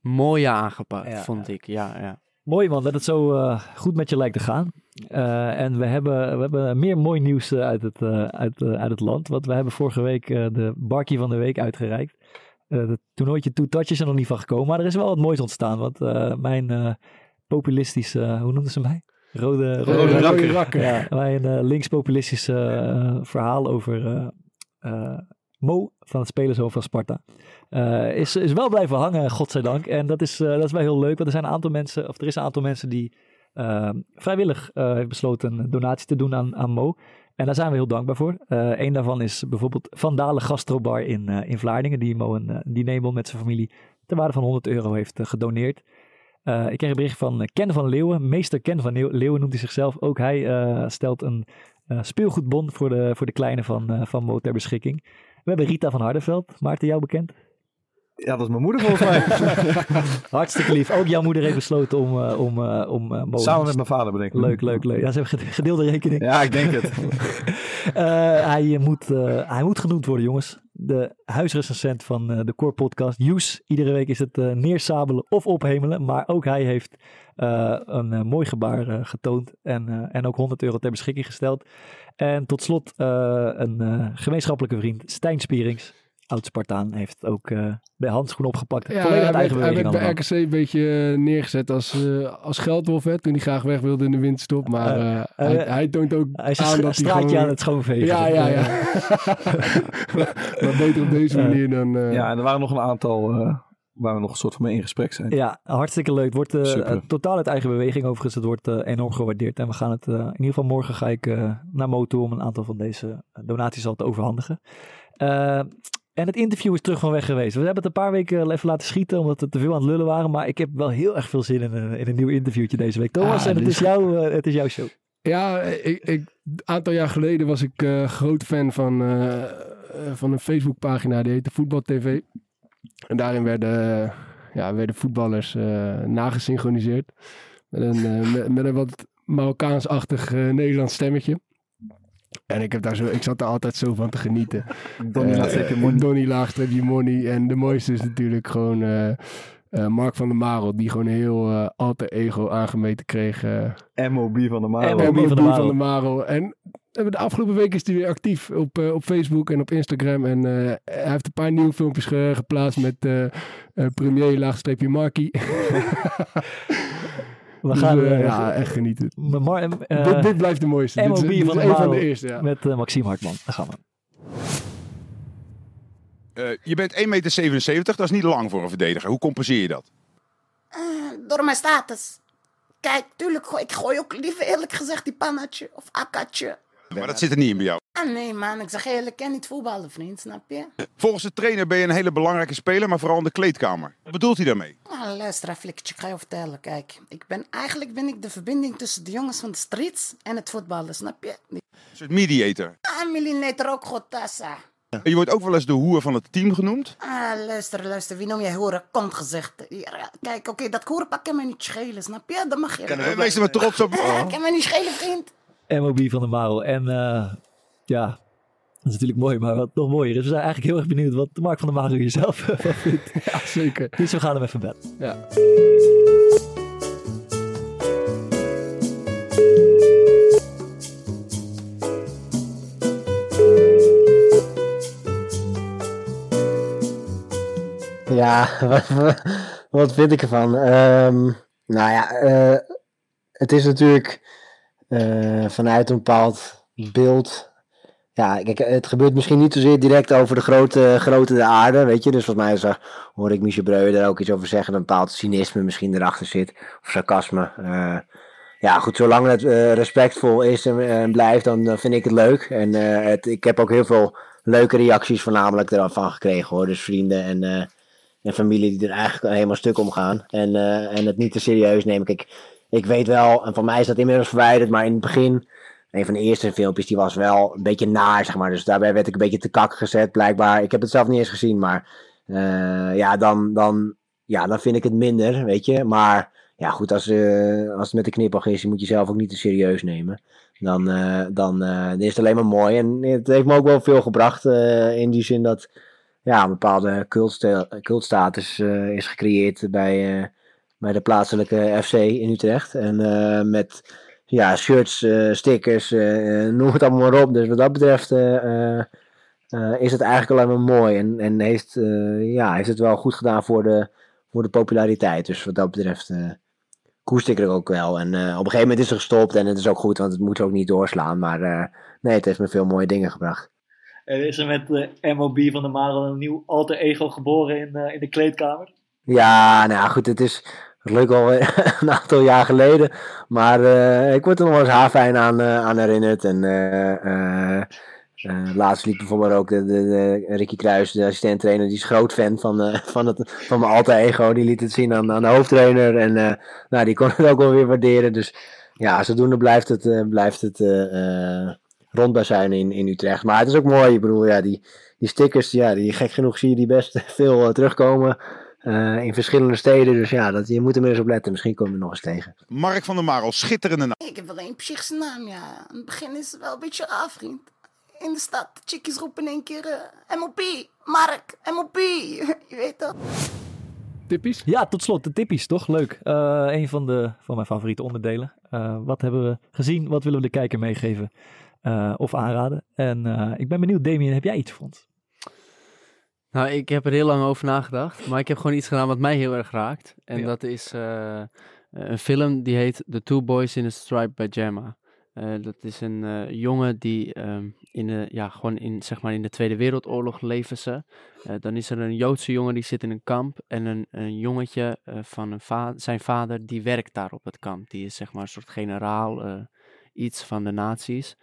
Speaker 5: mooie aangepakt,
Speaker 3: Ja,
Speaker 5: vond
Speaker 3: ja.
Speaker 5: ik. Ja, ja.
Speaker 3: Mooi man, dat het zo eh, goed met je lijkt te gaan. Eh, en we hebben, we hebben meer mooi nieuws eh, uit, het, eh, uit, uit het land. Want we hebben vorige week eh, de Barkie van de Week uitgereikt. Eh het toernooitje Two Touch is er nog niet van gekomen. Maar er is wel wat moois ontstaan. Want eh, mijn eh, populistische, hoe noemden ze mij? Rode,
Speaker 1: Eh,
Speaker 3: rode,
Speaker 1: Rode
Speaker 3: rakker.
Speaker 1: rakker.
Speaker 3: Ja, mijn eh, linkspopulistische verhaal over eh, eh, Mo van het Spelershoof van Sparta. Eh, is, is wel blijven hangen, godzijdank. En dat is, eh, dat is wel heel leuk, want er zijn een aantal mensen, of er is een aantal mensen die eh, vrijwillig eh, heeft besloten een donatie te doen aan, aan Mo. En daar zijn we heel dankbaar voor. Een daarvan is bijvoorbeeld Van Dalen Gastrobar in, in Vlaardingen, die Mo een, dinebon met zijn familie ter waarde van 100 euro heeft gedoneerd. Ik kreeg een bericht van Ken van Leeuwen. Meester Ken van Leeuwen noemt hij zichzelf. Ook hij stelt een eh, speelgoedbon voor de, voor de kleine van, van Mo ter beschikking. We hebben Rita van Hardenveld. Maarten, jou bekend?
Speaker 4: Ja, dat is mijn moeder volgens mij. [LAUGHS]
Speaker 3: Hartstikke lief. Ook jouw moeder heeft besloten om, eh, om, eh, om eh.
Speaker 4: Samen met mijn vader bedenk ik.
Speaker 3: Leuk, leuk, leuk. Ja, ze hebben gede- gedeelde rekening.
Speaker 4: Ja, ik denk het. [LAUGHS]
Speaker 3: Hij, moet, hij moet genoemd worden, jongens. De huisrecensent van de Core Podcast. Joes, iedere week is het neersabelen of ophemelen. Maar ook hij heeft een mooi gebaar getoond. En, en ook 100 euro ter beschikking gesteld. En tot slot een gemeenschappelijke vriend, Stijn Spierings. Oud-Spartaan heeft ook eh, de handschoen opgepakt.
Speaker 1: Ja,
Speaker 3: Volledig
Speaker 1: hij
Speaker 3: eigen
Speaker 1: werd, hij
Speaker 3: beweging
Speaker 1: werd bij. RKC een beetje eh, neergezet als, eh, als geldwolf. Hè, toen hij graag weg wilde in de winterstop. Maar hij, hij toont ook
Speaker 3: Hij is
Speaker 1: aan
Speaker 3: een
Speaker 1: dat hij
Speaker 3: straatje
Speaker 1: gewoon...
Speaker 3: aan het schoonvegen.
Speaker 1: ja, ja, ja. [LAUGHS] maar beter op deze manier dan... eh,
Speaker 4: Ja, en er waren nog een aantal eh, waar we nog een soort van mee in gesprek zijn.
Speaker 3: Ja, hartstikke leuk. Het wordt totaal uit eigen beweging overigens. Het wordt eh, enorm gewaardeerd. En we gaan het, eh, in ieder geval morgen ga ik eh, naar Mo toe om een aantal van deze donaties al te overhandigen. Eh, en het interview is terug van weg geweest. We hebben het een paar weken even laten schieten omdat we te veel aan het lullen waren. Maar ik heb wel heel erg veel zin in een, in een nieuw interviewtje deze week. Thomas,
Speaker 1: Ah,
Speaker 3: en het
Speaker 1: dit
Speaker 3: is,
Speaker 1: is-
Speaker 3: jouw, eh, het is jouw show.
Speaker 1: Ja, een aantal jaar geleden was ik eh groot fan van, eh, eh, van een Facebookpagina die heette Voetbal TV. En daarin werden, eh, ja, werden voetballers eh, nagesynchroniseerd. Met een, eh, met, met een wat Marokkaans-achtig eh, Nederlands stemmetje. En ik, heb daar zo, ik zat daar altijd zo van te genieten. [LAUGHS]
Speaker 4: Donnie
Speaker 1: Eh,
Speaker 4: Laagstreepje Money.
Speaker 1: Donnie Laagstreepje Money. En de mooiste is natuurlijk gewoon eh, eh, Mark van der Marel. Die gewoon heel eh, alter ego aangemeten kreeg. eh,
Speaker 4: MOB van de Maro.
Speaker 3: MOB.
Speaker 1: en
Speaker 3: van
Speaker 1: van
Speaker 3: der
Speaker 1: de,
Speaker 3: Marel.
Speaker 1: van de Marel. En eh, de afgelopen week is hij weer actief op, eh, op Facebook en op Instagram. En eh, hij heeft een paar nieuwe filmpjes ge- geplaatst met eh, eh, premier laagstreepje Markie. [LAUGHS] [LAUGHS]
Speaker 3: We
Speaker 1: Dus,
Speaker 3: gaan
Speaker 1: eh,
Speaker 3: eh,
Speaker 1: ja, echt genieten.
Speaker 3: met Mar- eh,
Speaker 1: dit, dit blijft de mooiste. Dit is,
Speaker 3: MOB
Speaker 1: dit is
Speaker 3: van de
Speaker 1: van de eerste, ja.
Speaker 3: met eh, Maxime Hartman. Daar gaan we.
Speaker 6: Eh, je bent 1,77 meter, dat is niet lang voor een verdediger. Hoe compenseer je dat?
Speaker 7: Eh, door mijn status. Kijk, tuurlijk, gooi, ik gooi ook liever eerlijk gezegd die pannetje of akkatje.
Speaker 6: Maar dat zit er niet in bij jou.
Speaker 7: Ah nee man, ik zeg eerlijk, ik ken niet voetballen vriend, snap je?
Speaker 6: Volgens de trainer ben je een hele belangrijke speler, maar vooral in de kleedkamer. Wat bedoelt hij daarmee?
Speaker 7: Ah, luister flikkertje, ik ga je vertellen. Kijk, ik ben, eigenlijk ben ik de verbinding tussen de jongens van de streets en het voetballen, snap je?
Speaker 6: Een soort mediator.
Speaker 7: Ah, millimeter ook goed, tassa.
Speaker 6: Je wordt ook wel eens de hoer van het team genoemd.
Speaker 7: Ah, luister, luister, wie noem jij horen? Kom gezegd. Ja, Kijk, oké, dat koerenpak kan mij niet schelen, snap je? Dat mag je.
Speaker 6: Eh, Wees er maar trots op.
Speaker 7: Ah, kan mij niet schelen, vriend.
Speaker 3: MOB van de Marel. En eh, ja, Dat is natuurlijk mooi, maar wat nog mooier is, we zijn eigenlijk heel erg benieuwd wat Mark van der Mager hier zelf van [LAUGHS] vindt.
Speaker 1: Ja, zeker.
Speaker 3: Dus we gaan hem even bellen.
Speaker 1: Ja.
Speaker 8: Ja, wat, wat vind ik ervan? Ehm, nou ja, eh, het is natuurlijk eh, vanuit een bepaald beeld. Ja, kijk, het gebeurt misschien niet zozeer direct over de grote, grote de aarde, weet je. Dus volgens mij is hoor ik Michel Breuer daar ook iets over zeggen. Een bepaald cynisme misschien erachter zit. Of sarcasme. Eh, ja, goed, zolang het eh, respectvol is en, blijft, dan, vind ik het leuk. En het, ik heb ook heel veel leuke reacties voornamelijk ervan gekregen hoor. Dus vrienden en, en familie die er eigenlijk helemaal stuk om gaan. En, en het niet te serieus nemen. Kijk, ik weet wel, en voor mij is dat inmiddels verwijderd, maar in het begin, een van de eerste filmpjes, die was wel een beetje naar, zeg maar. Dus daarbij werd ik een beetje te kak gezet, blijkbaar. Ik heb het zelf niet eens gezien, maar eh, ja, dan, dan, ja, dan vind ik het minder, weet je. Maar ja, goed, als, eh, als het met de knipoog is, moet je zelf ook niet te serieus nemen. Dan, eh, dan is het alleen maar mooi. En het heeft me ook wel veel gebracht in die zin dat ja, een bepaalde cultsta- cultstatus is gecreëerd bij, bij de plaatselijke FC in Utrecht. En eh, met ja, shirts, eh, stickers, eh, noem het allemaal maar op. Dus wat dat betreft is het eigenlijk alleen maar mooi. En, en heeft, ja, heeft het wel goed gedaan voor de, voor de populariteit. Dus wat dat betreft koester ik er ook wel. En op een gegeven moment is het gestopt en het is ook goed, want het moet ook niet doorslaan. Maar nee, het heeft me veel mooie dingen gebracht.
Speaker 3: Er is er met de MOB van de Marel een nieuw alter ego geboren in, in de kleedkamer.
Speaker 8: Ja, nou ja, goed, het is gelukkig al [LAUGHS] een aantal jaar geleden. Maar eh, ik word er nog wel eens haarfijn aan, eh, aan herinnerd. En eh, laatst liep bijvoorbeeld ook de, de, Ricky Kruis, de assistent-trainer, die is groot fan van, [LAUGHS] van, het, van mijn alter ego. Die liet het zien aan, aan de hoofdtrainer. En nou, die kon het ook wel weer waarderen. Dus ja, zodoende blijft het, blijft het eh, rondbazuinen in, in Utrecht. Maar het is ook mooi, ik bedoel, ja, die, die stickers, ja, die gek genoeg zie je die best [LAUGHS] veel terugkomen. Eh, in verschillende steden. Dus ja, dat, je moet er maar eens op letten. Misschien komen we er nog eens tegen.
Speaker 6: Mark van der Marel, schitterende naam.
Speaker 7: Ik heb wel een psychische naam, ja. In het begin is het wel een beetje raar, vriend. In de stad, de chickies roepen in één keer eh, MOP, Mark, MOP. [LAUGHS] Je weet dat.
Speaker 1: Tippies?
Speaker 3: Ja, tot slot de tippies, toch? Leuk. Eh, een van, de, van mijn favoriete onderdelen. Eh, wat hebben we gezien? Wat willen we de kijker meegeven eh, of aanraden? En eh, ik ben benieuwd, Damien, heb jij iets voor ons?
Speaker 5: Nou, ik heb er heel lang over nagedacht, maar ik heb gewoon iets gedaan wat mij heel erg raakt. En
Speaker 3: Ja.
Speaker 5: dat is eh, een film die heet The Two Boys in a Striped Pyjama. Eh, dat is een eh, jongen die ehm, in, de, ja, gewoon in, zeg maar in de Tweede Wereldoorlog leven ze. Eh, dan is er een Joodse jongen die zit in een kamp en een, een jongetje eh, van een va- zijn vader die werkt daar op het kamp. Die is zeg maar een soort generaal, eh, iets van de nazi's.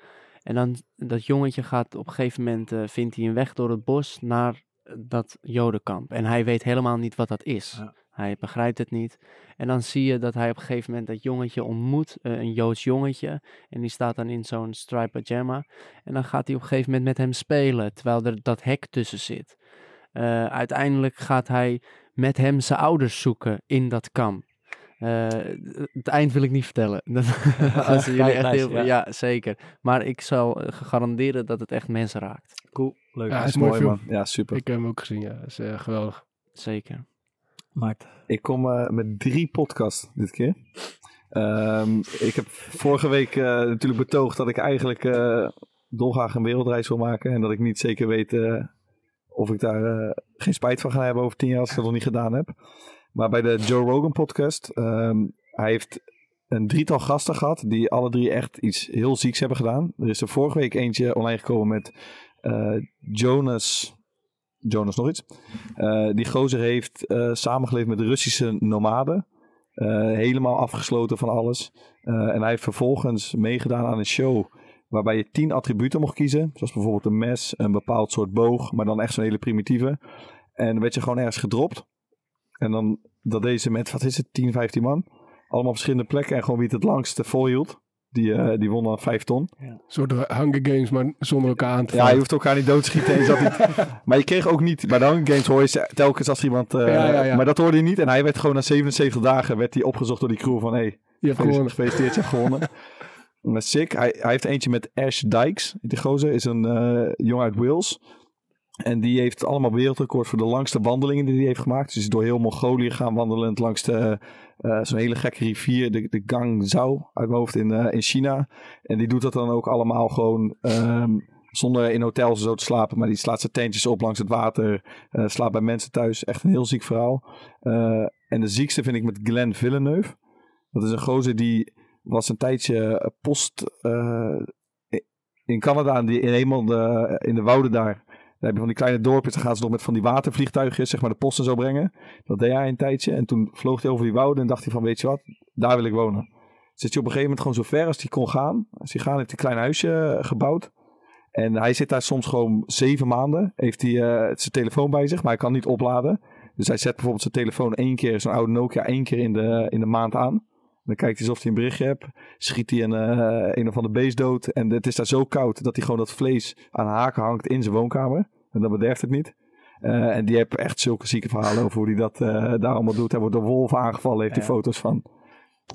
Speaker 5: En dan dat jongetje gaat op een gegeven moment, eh, vindt hij een weg door het bos naar dat jodenkamp. En hij weet helemaal niet wat dat is.
Speaker 3: Ja.
Speaker 5: Hij begrijpt het niet. En dan zie je dat hij op een gegeven moment dat jongetje ontmoet, eh, een Joods jongetje. En die staat dan in zo'n striped pyjama. En dan gaat hij op een gegeven moment met hem spelen, terwijl er dat hek tussen zit. Eh, uiteindelijk gaat hij met hem zijn ouders zoeken in dat kamp. Eh, het eind wil ik niet vertellen. [LAUGHS] [LAUGHS] Als jullie echt
Speaker 3: Nice,
Speaker 5: heel,
Speaker 3: ja.
Speaker 5: ja. zeker. Maar ik zal eh, garanderen dat het echt mensen raakt.
Speaker 3: Cool, leuk.
Speaker 1: Ja, het
Speaker 4: is
Speaker 1: is mooi
Speaker 4: man. Ja, super.
Speaker 1: Ik heb hem ook gezien, ja. Dat is eh, geweldig.
Speaker 5: Zeker.
Speaker 3: Maart.
Speaker 4: Ik kom eh, met drie podcasts dit keer. Ehm, ik heb vorige week eh, natuurlijk betoogd dat ik eigenlijk eh, dolgraag een wereldreis wil maken. En dat ik niet zeker weet eh, of ik daar eh, geen spijt van ga hebben over tien jaar als ik dat nog niet gedaan heb. Maar bij de Joe Rogan podcast, ehm, hij heeft een drietal gasten gehad die alle drie echt iets heel zieks hebben gedaan. Er is er vorige week eentje online gekomen met eh, Jonas... Jonas nog iets. Eh, die gozer heeft eh, samengeleefd met de Russische nomaden. Helemaal afgesloten van alles. En hij heeft vervolgens meegedaan aan een show waarbij je tien attributen mocht kiezen. Zoals bijvoorbeeld een mes, een bepaald soort boog, maar dan echt zo'n hele primitieve. En dan werd je gewoon ergens gedropt. En dan dat deze met, wat is het, 10, 15 man. Allemaal verschillende plekken en gewoon wie het het langste volhield. Die, eh, die won dan 5 ton.
Speaker 1: Een soort Hunger Games, maar zonder elkaar aan te
Speaker 4: Ja,
Speaker 1: vallen.
Speaker 4: je hoeft elkaar niet dood te schieten. en je zat niet- [LAUGHS] maar je kreeg ook niet, bij de Hunger Games hoor je ze- telkens als iemand... eh,
Speaker 1: Ja, ja, ja.
Speaker 4: Maar dat hoorde je niet. En hij werd gewoon na 77 dagen werd hij opgezocht door die crew van... Hey,
Speaker 1: Je hebt gewonnen.
Speaker 4: gefeliciteerd, je hebt gewonnen. [LAUGHS] Sick. Hij, hij heeft eentje met Ash Dykes. Die gozer is een eh jongen uit Wales. En die heeft allemaal wereldrecord voor de langste wandelingen die hij heeft gemaakt. Dus door heel Mongolië gaan wandelen. Langs de, eh, zo'n hele gekke rivier, de, de Gangzhou uit mijn hoofd in, eh, in China. En die doet dat dan ook allemaal gewoon ehm, zonder in hotels zo te slapen. Maar die slaat zijn tentjes op langs het water. eh, slaapt bij mensen thuis. Echt een heel ziek verhaal. Eh, en de ziekste vind ik met Glenn Villeneuve. Dat is een gozer die was een tijdje eh, post eh, in Canada. Die in eenmaal de, in de wouden daar. Dan heb je van die kleine dorpjes. Dan gaan ze nog met van die watervliegtuigjes zeg maar de post en zo brengen. Dat deed hij een tijdje. En toen vloog hij over die wouden en dacht hij van weet je wat. Daar wil ik wonen. Zit hij op een gegeven moment gewoon zo ver als hij kon gaan. Als hij gaan heeft hij een klein huisje eh, gebouwd. En hij zit daar soms gewoon zeven maanden. Heeft hij eh, zijn telefoon bij zich, maar hij kan niet opladen. Dus hij zet bijvoorbeeld zijn telefoon één keer, zo'n oude Nokia, één keer in de, in de maand aan. Dan kijkt hij alsof hij een berichtje hebt. Schiet hij een, eh, een of ander beest dood. En het is daar zo koud dat hij gewoon dat vlees aan haken hangt in zijn woonkamer. En dat bederft het niet. Eh, en die heeft echt zulke zieke verhalen over hoe hij dat eh, daar allemaal doet. Hij wordt door wolven aangevallen, heeft hij
Speaker 3: Ja.
Speaker 4: foto's van.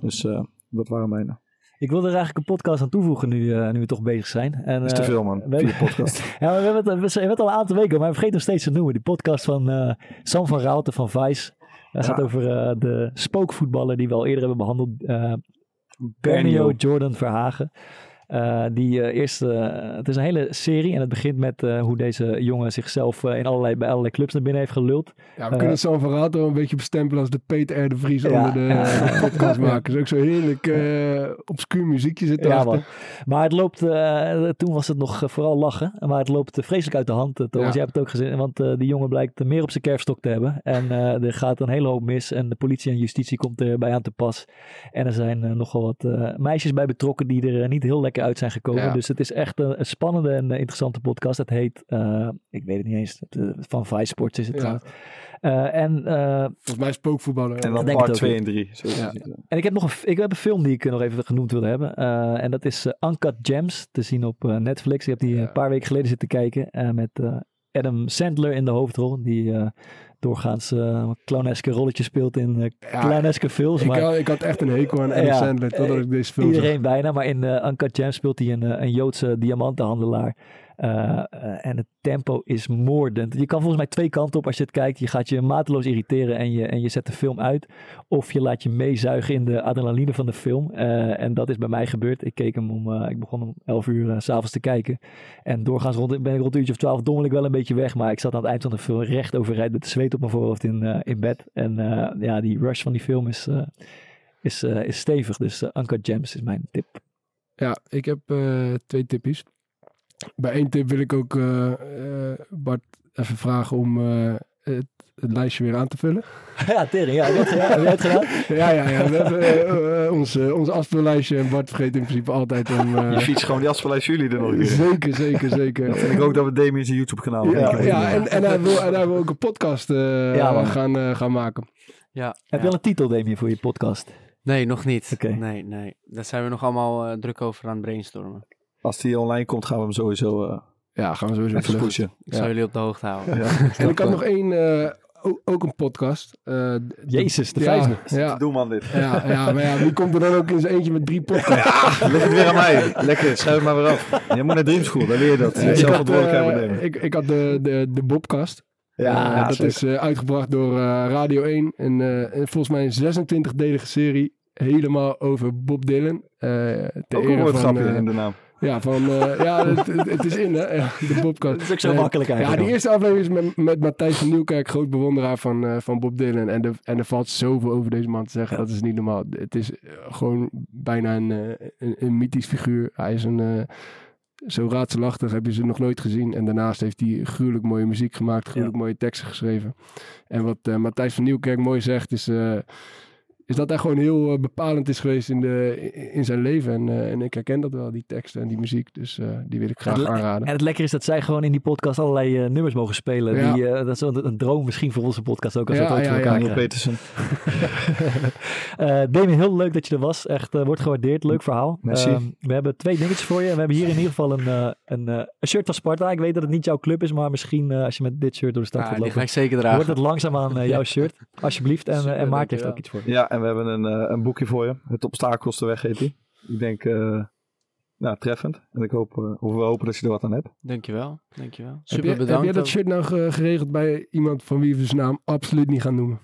Speaker 4: Dus dat waren mijne.
Speaker 3: Ik wilde er eigenlijk een podcast aan toevoegen nu, nu we toch bezig zijn. En,
Speaker 4: is te veel man,
Speaker 3: we hebben-
Speaker 4: podcast. [LAUGHS]
Speaker 3: Ja, maar we hebben, het, we hebben het al een aantal weken, maar we vergeten nog steeds te noemen. Die podcast van Sam van Raalte van Vice. Dat gaat over eh, de spookvoetballer die we al eerder hebben behandeld. eh Bernio Jordan Verhagen. Eh, die eh, eerst, eh, het is een hele serie en het begint met hoe deze jongen zichzelf in allerlei, bij allerlei clubs naar binnen heeft geluld.
Speaker 1: Ja, we kunnen San Verrato een beetje bestempelen als de Peter R. de Vries
Speaker 3: Ja,
Speaker 1: onder de,
Speaker 3: ja.
Speaker 1: de podcast maken. is ook zo heerlijk obscuur muziekje zit
Speaker 3: Ja, man. Maar het loopt, toen was het nog vooral lachen. Maar het loopt vreselijk uit de hand. Thomas,
Speaker 1: Ja.
Speaker 3: jij hebt het ook gezien. Want die jongen blijkt meer op zijn kerfstok te hebben. En er gaat een hele hoop mis. En de politie en justitie komt erbij aan te pas. En er zijn nogal wat meisjes bij betrokken die er niet heel lekker uit zijn gekomen.
Speaker 1: Ja.
Speaker 3: Dus het is echt een, een spannende en eh, interessante podcast. Het heet, eh, ik weet het niet eens, eh, van Vice Sports is het
Speaker 1: Ja.
Speaker 3: trouwens. Eh, en eh,
Speaker 1: Volgens mij spookvoetballer.
Speaker 4: En
Speaker 3: Ik
Speaker 4: dan
Speaker 3: denk
Speaker 4: part
Speaker 3: het ook
Speaker 4: 2
Speaker 3: niet.
Speaker 4: en 3.
Speaker 1: Ja.
Speaker 3: En ik heb nog een, ik heb een film die ik nog even genoemd wilde hebben. Eh, en dat is Uncut Gems, te zien op Netflix. Ik heb die
Speaker 1: Ja.
Speaker 3: een paar weken geleden zitten kijken. eh, met eh, Adam Sandler in de hoofdrol. Die eh, doorgaans eh clowneske rolletjes speelt in
Speaker 1: Ja,
Speaker 3: clowneske films.
Speaker 1: Ik,
Speaker 3: maar
Speaker 1: had, ik had echt een hekel aan Adam
Speaker 3: Ja,
Speaker 1: Sandler totdat
Speaker 3: eh,
Speaker 1: ik deze film zag.
Speaker 3: iedereen bijna. Maar in eh Uncut Gems speelt hij een, een Joodse diamantenhandelaar. Eh, eh, en het tempo is moordend. Je kan volgens mij twee kanten op als je het kijkt. Je gaat je mateloos irriteren en je, en je zet de film uit. Of je laat je meezuigen in de adrenaline van de film. Eh, en dat is bij mij gebeurd. Ik keek hem om, ik begon om 11 uur s s'avonds te kijken. En doorgaans rond, ben ik rond een uurtje of 12 dommel ik wel een beetje weg. Maar ik zat aan het eind van de film recht overeind met de zweet op mijn voorhoofd in, in bed. En ja, die rush van die film is, is, is stevig. Dus uh, Uncut Gems is mijn tip.
Speaker 1: Ja, ik heb twee tippies. Bij één tip wil ik ook eh, eh, Bart even vragen om eh, het, het lijstje weer aan te vullen. [LAUGHS]
Speaker 3: ja, Tering, ja, je? Heb jij het gedaan? [LAUGHS]
Speaker 1: ja, ja, ja. We hebben ons, eh, ons afspeellijstje en Bart vergeet in principe altijd om... eh,
Speaker 4: Je fiets gewoon die afspeellijst jullie er nog keer.
Speaker 1: zeker, zeker, zeker.
Speaker 4: Dat vind ik ook dat we Damien zijn YouTube kanaal
Speaker 1: Ja, ja en, en, hij wil, en hij wil ook een podcast eh,
Speaker 3: Ja,
Speaker 1: gaan, gaan maken.
Speaker 5: Ja,
Speaker 3: Heb je al een titel, Damien, voor je podcast?
Speaker 5: Nee, nog niet.
Speaker 3: Oké.
Speaker 5: Nee, nee. Daar zijn we nog allemaal druk over aan het brainstormen.
Speaker 4: Als die online komt, gaan we hem sowieso eh
Speaker 1: Ja, gaan we sowieso
Speaker 4: even pushen.
Speaker 5: Ik zal jullie op de hoogte houden.
Speaker 4: Ja. [LAUGHS]
Speaker 1: En ik had nog één, eh, ook, een podcast. Eh,
Speaker 3: Jezus, de
Speaker 1: ja,
Speaker 3: vijfde.
Speaker 1: Ja,
Speaker 4: Doe man dit.
Speaker 1: ja, ja, maar ja, wie komt er dan ook in zijn eentje met drie podcasts?
Speaker 4: Leg het weer aan mij. Lekker, schuif het maar weer af. Je moet naar Dream School, daar leer je dat.
Speaker 1: Ik,
Speaker 4: zelf
Speaker 1: had, ik, ik had de, de, de Bobcast.
Speaker 3: Ja,
Speaker 1: dat
Speaker 3: zeker.
Speaker 1: is eh, uitgebracht door eh, Radio 1. En, eh, en volgens mij een 26-delige serie. Helemaal over Bob Dylan. Eh ter
Speaker 4: Ook een woordgrapje in de naam.
Speaker 1: Ja, van, eh, ja [LAUGHS] het, het, het is in, hè? Ja, de Bobcast.
Speaker 3: Dat is ook zo makkelijk
Speaker 1: Ja,
Speaker 3: eigenlijk.
Speaker 1: die eerste aflevering is met, met Matthijs van Nieuwkerk, groot bewonderaar van, eh, van Bob Dylan. En, de, en er valt zoveel over deze man te zeggen, dat is niet normaal. Het is eh, gewoon bijna een, een, een mythisch figuur. Hij is een, zo raadselachtig, heb je ze nog nooit gezien. En daarnaast heeft hij gruwelijk mooie muziek gemaakt, gruwelijk mooie teksten geschreven. En wat Matthijs van Nieuwkerk mooi zegt, is... is dat hij gewoon heel eh, bepalend is geweest in, de, in, zijn leven. En, eh, en ik herken dat wel, die teksten en die muziek. Dus eh, die wil ik graag
Speaker 3: En-
Speaker 1: aanraden.
Speaker 3: En het lekker is dat zij gewoon in die podcast allerlei nummers mogen spelen.
Speaker 1: Ja.
Speaker 3: Die, eh, dat is een, een droom misschien voor onze podcast ook als we het ooit
Speaker 1: ja,
Speaker 3: voor
Speaker 1: ja.
Speaker 3: elkaar.
Speaker 4: Petersen. [LAUGHS]
Speaker 3: Eh Damien, heel leuk dat je er was. Echt, eh, wordt gewaardeerd. Leuk verhaal.
Speaker 4: Merci.
Speaker 3: Ehm, we hebben twee dingetjes voor je. We hebben hier in ieder geval een, eh, een, eh, een shirt van Sparta. Ik weet dat het niet jouw club is, maar misschien eh, als je met dit shirt door de stad
Speaker 5: Ja,
Speaker 3: gaat
Speaker 5: ga
Speaker 3: lopen,
Speaker 5: ik zeker dragen.
Speaker 3: wordt het langzaamaan eh, jouw [LAUGHS] shirt. Alsjeblieft. En,
Speaker 5: Super,
Speaker 3: en Maarten heeft ook iets voor je.
Speaker 4: Ja, en we hebben een, eh, een boekje voor je. Het obstakels te weg heet die. Ik denk, eh, nou, treffend. En ik hoop, eh, of we hopen dat je er wat aan hebt.
Speaker 5: Dankjewel, dankjewel.
Speaker 1: Heb
Speaker 5: Super
Speaker 1: jij,
Speaker 5: bedankt.
Speaker 1: heb jij dat shirt nou ge- geregeld bij iemand van wie we zijn naam absoluut niet gaan noemen?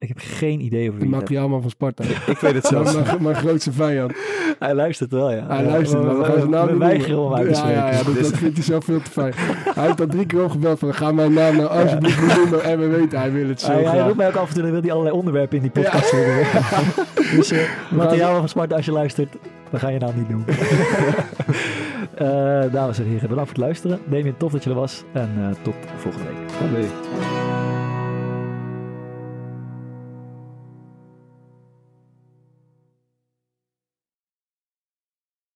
Speaker 3: Ik heb geen idee over wie het
Speaker 1: van Sparta. [LAUGHS]
Speaker 4: Ik weet het zelfs.
Speaker 1: mijn, mijn grootste vijand.
Speaker 3: Hij luistert wel, ja.
Speaker 1: Hij
Speaker 3: Ja,
Speaker 1: luistert wel. We gaan zijn naam
Speaker 3: weigeren om uit te
Speaker 1: Ja, ja, ja, dat, dat vindt hij zelf veel te fijn. [LAUGHS] Hij heeft al drie keer opgebeld van ga mijn naam nou alsjeblieft noemen. En we weten, hij wil het zo
Speaker 3: Hij, hij roept mij ook af en toe, dan wil hij allerlei onderwerpen in die podcast doen. [LAUGHS] dus materiaal van Sparta, als je luistert, dan ga je naam niet doen. Eh dames en heren, bedankt voor het luisteren. Damien, tof dat je er was. En eh, tot volgende week.
Speaker 4: Allee.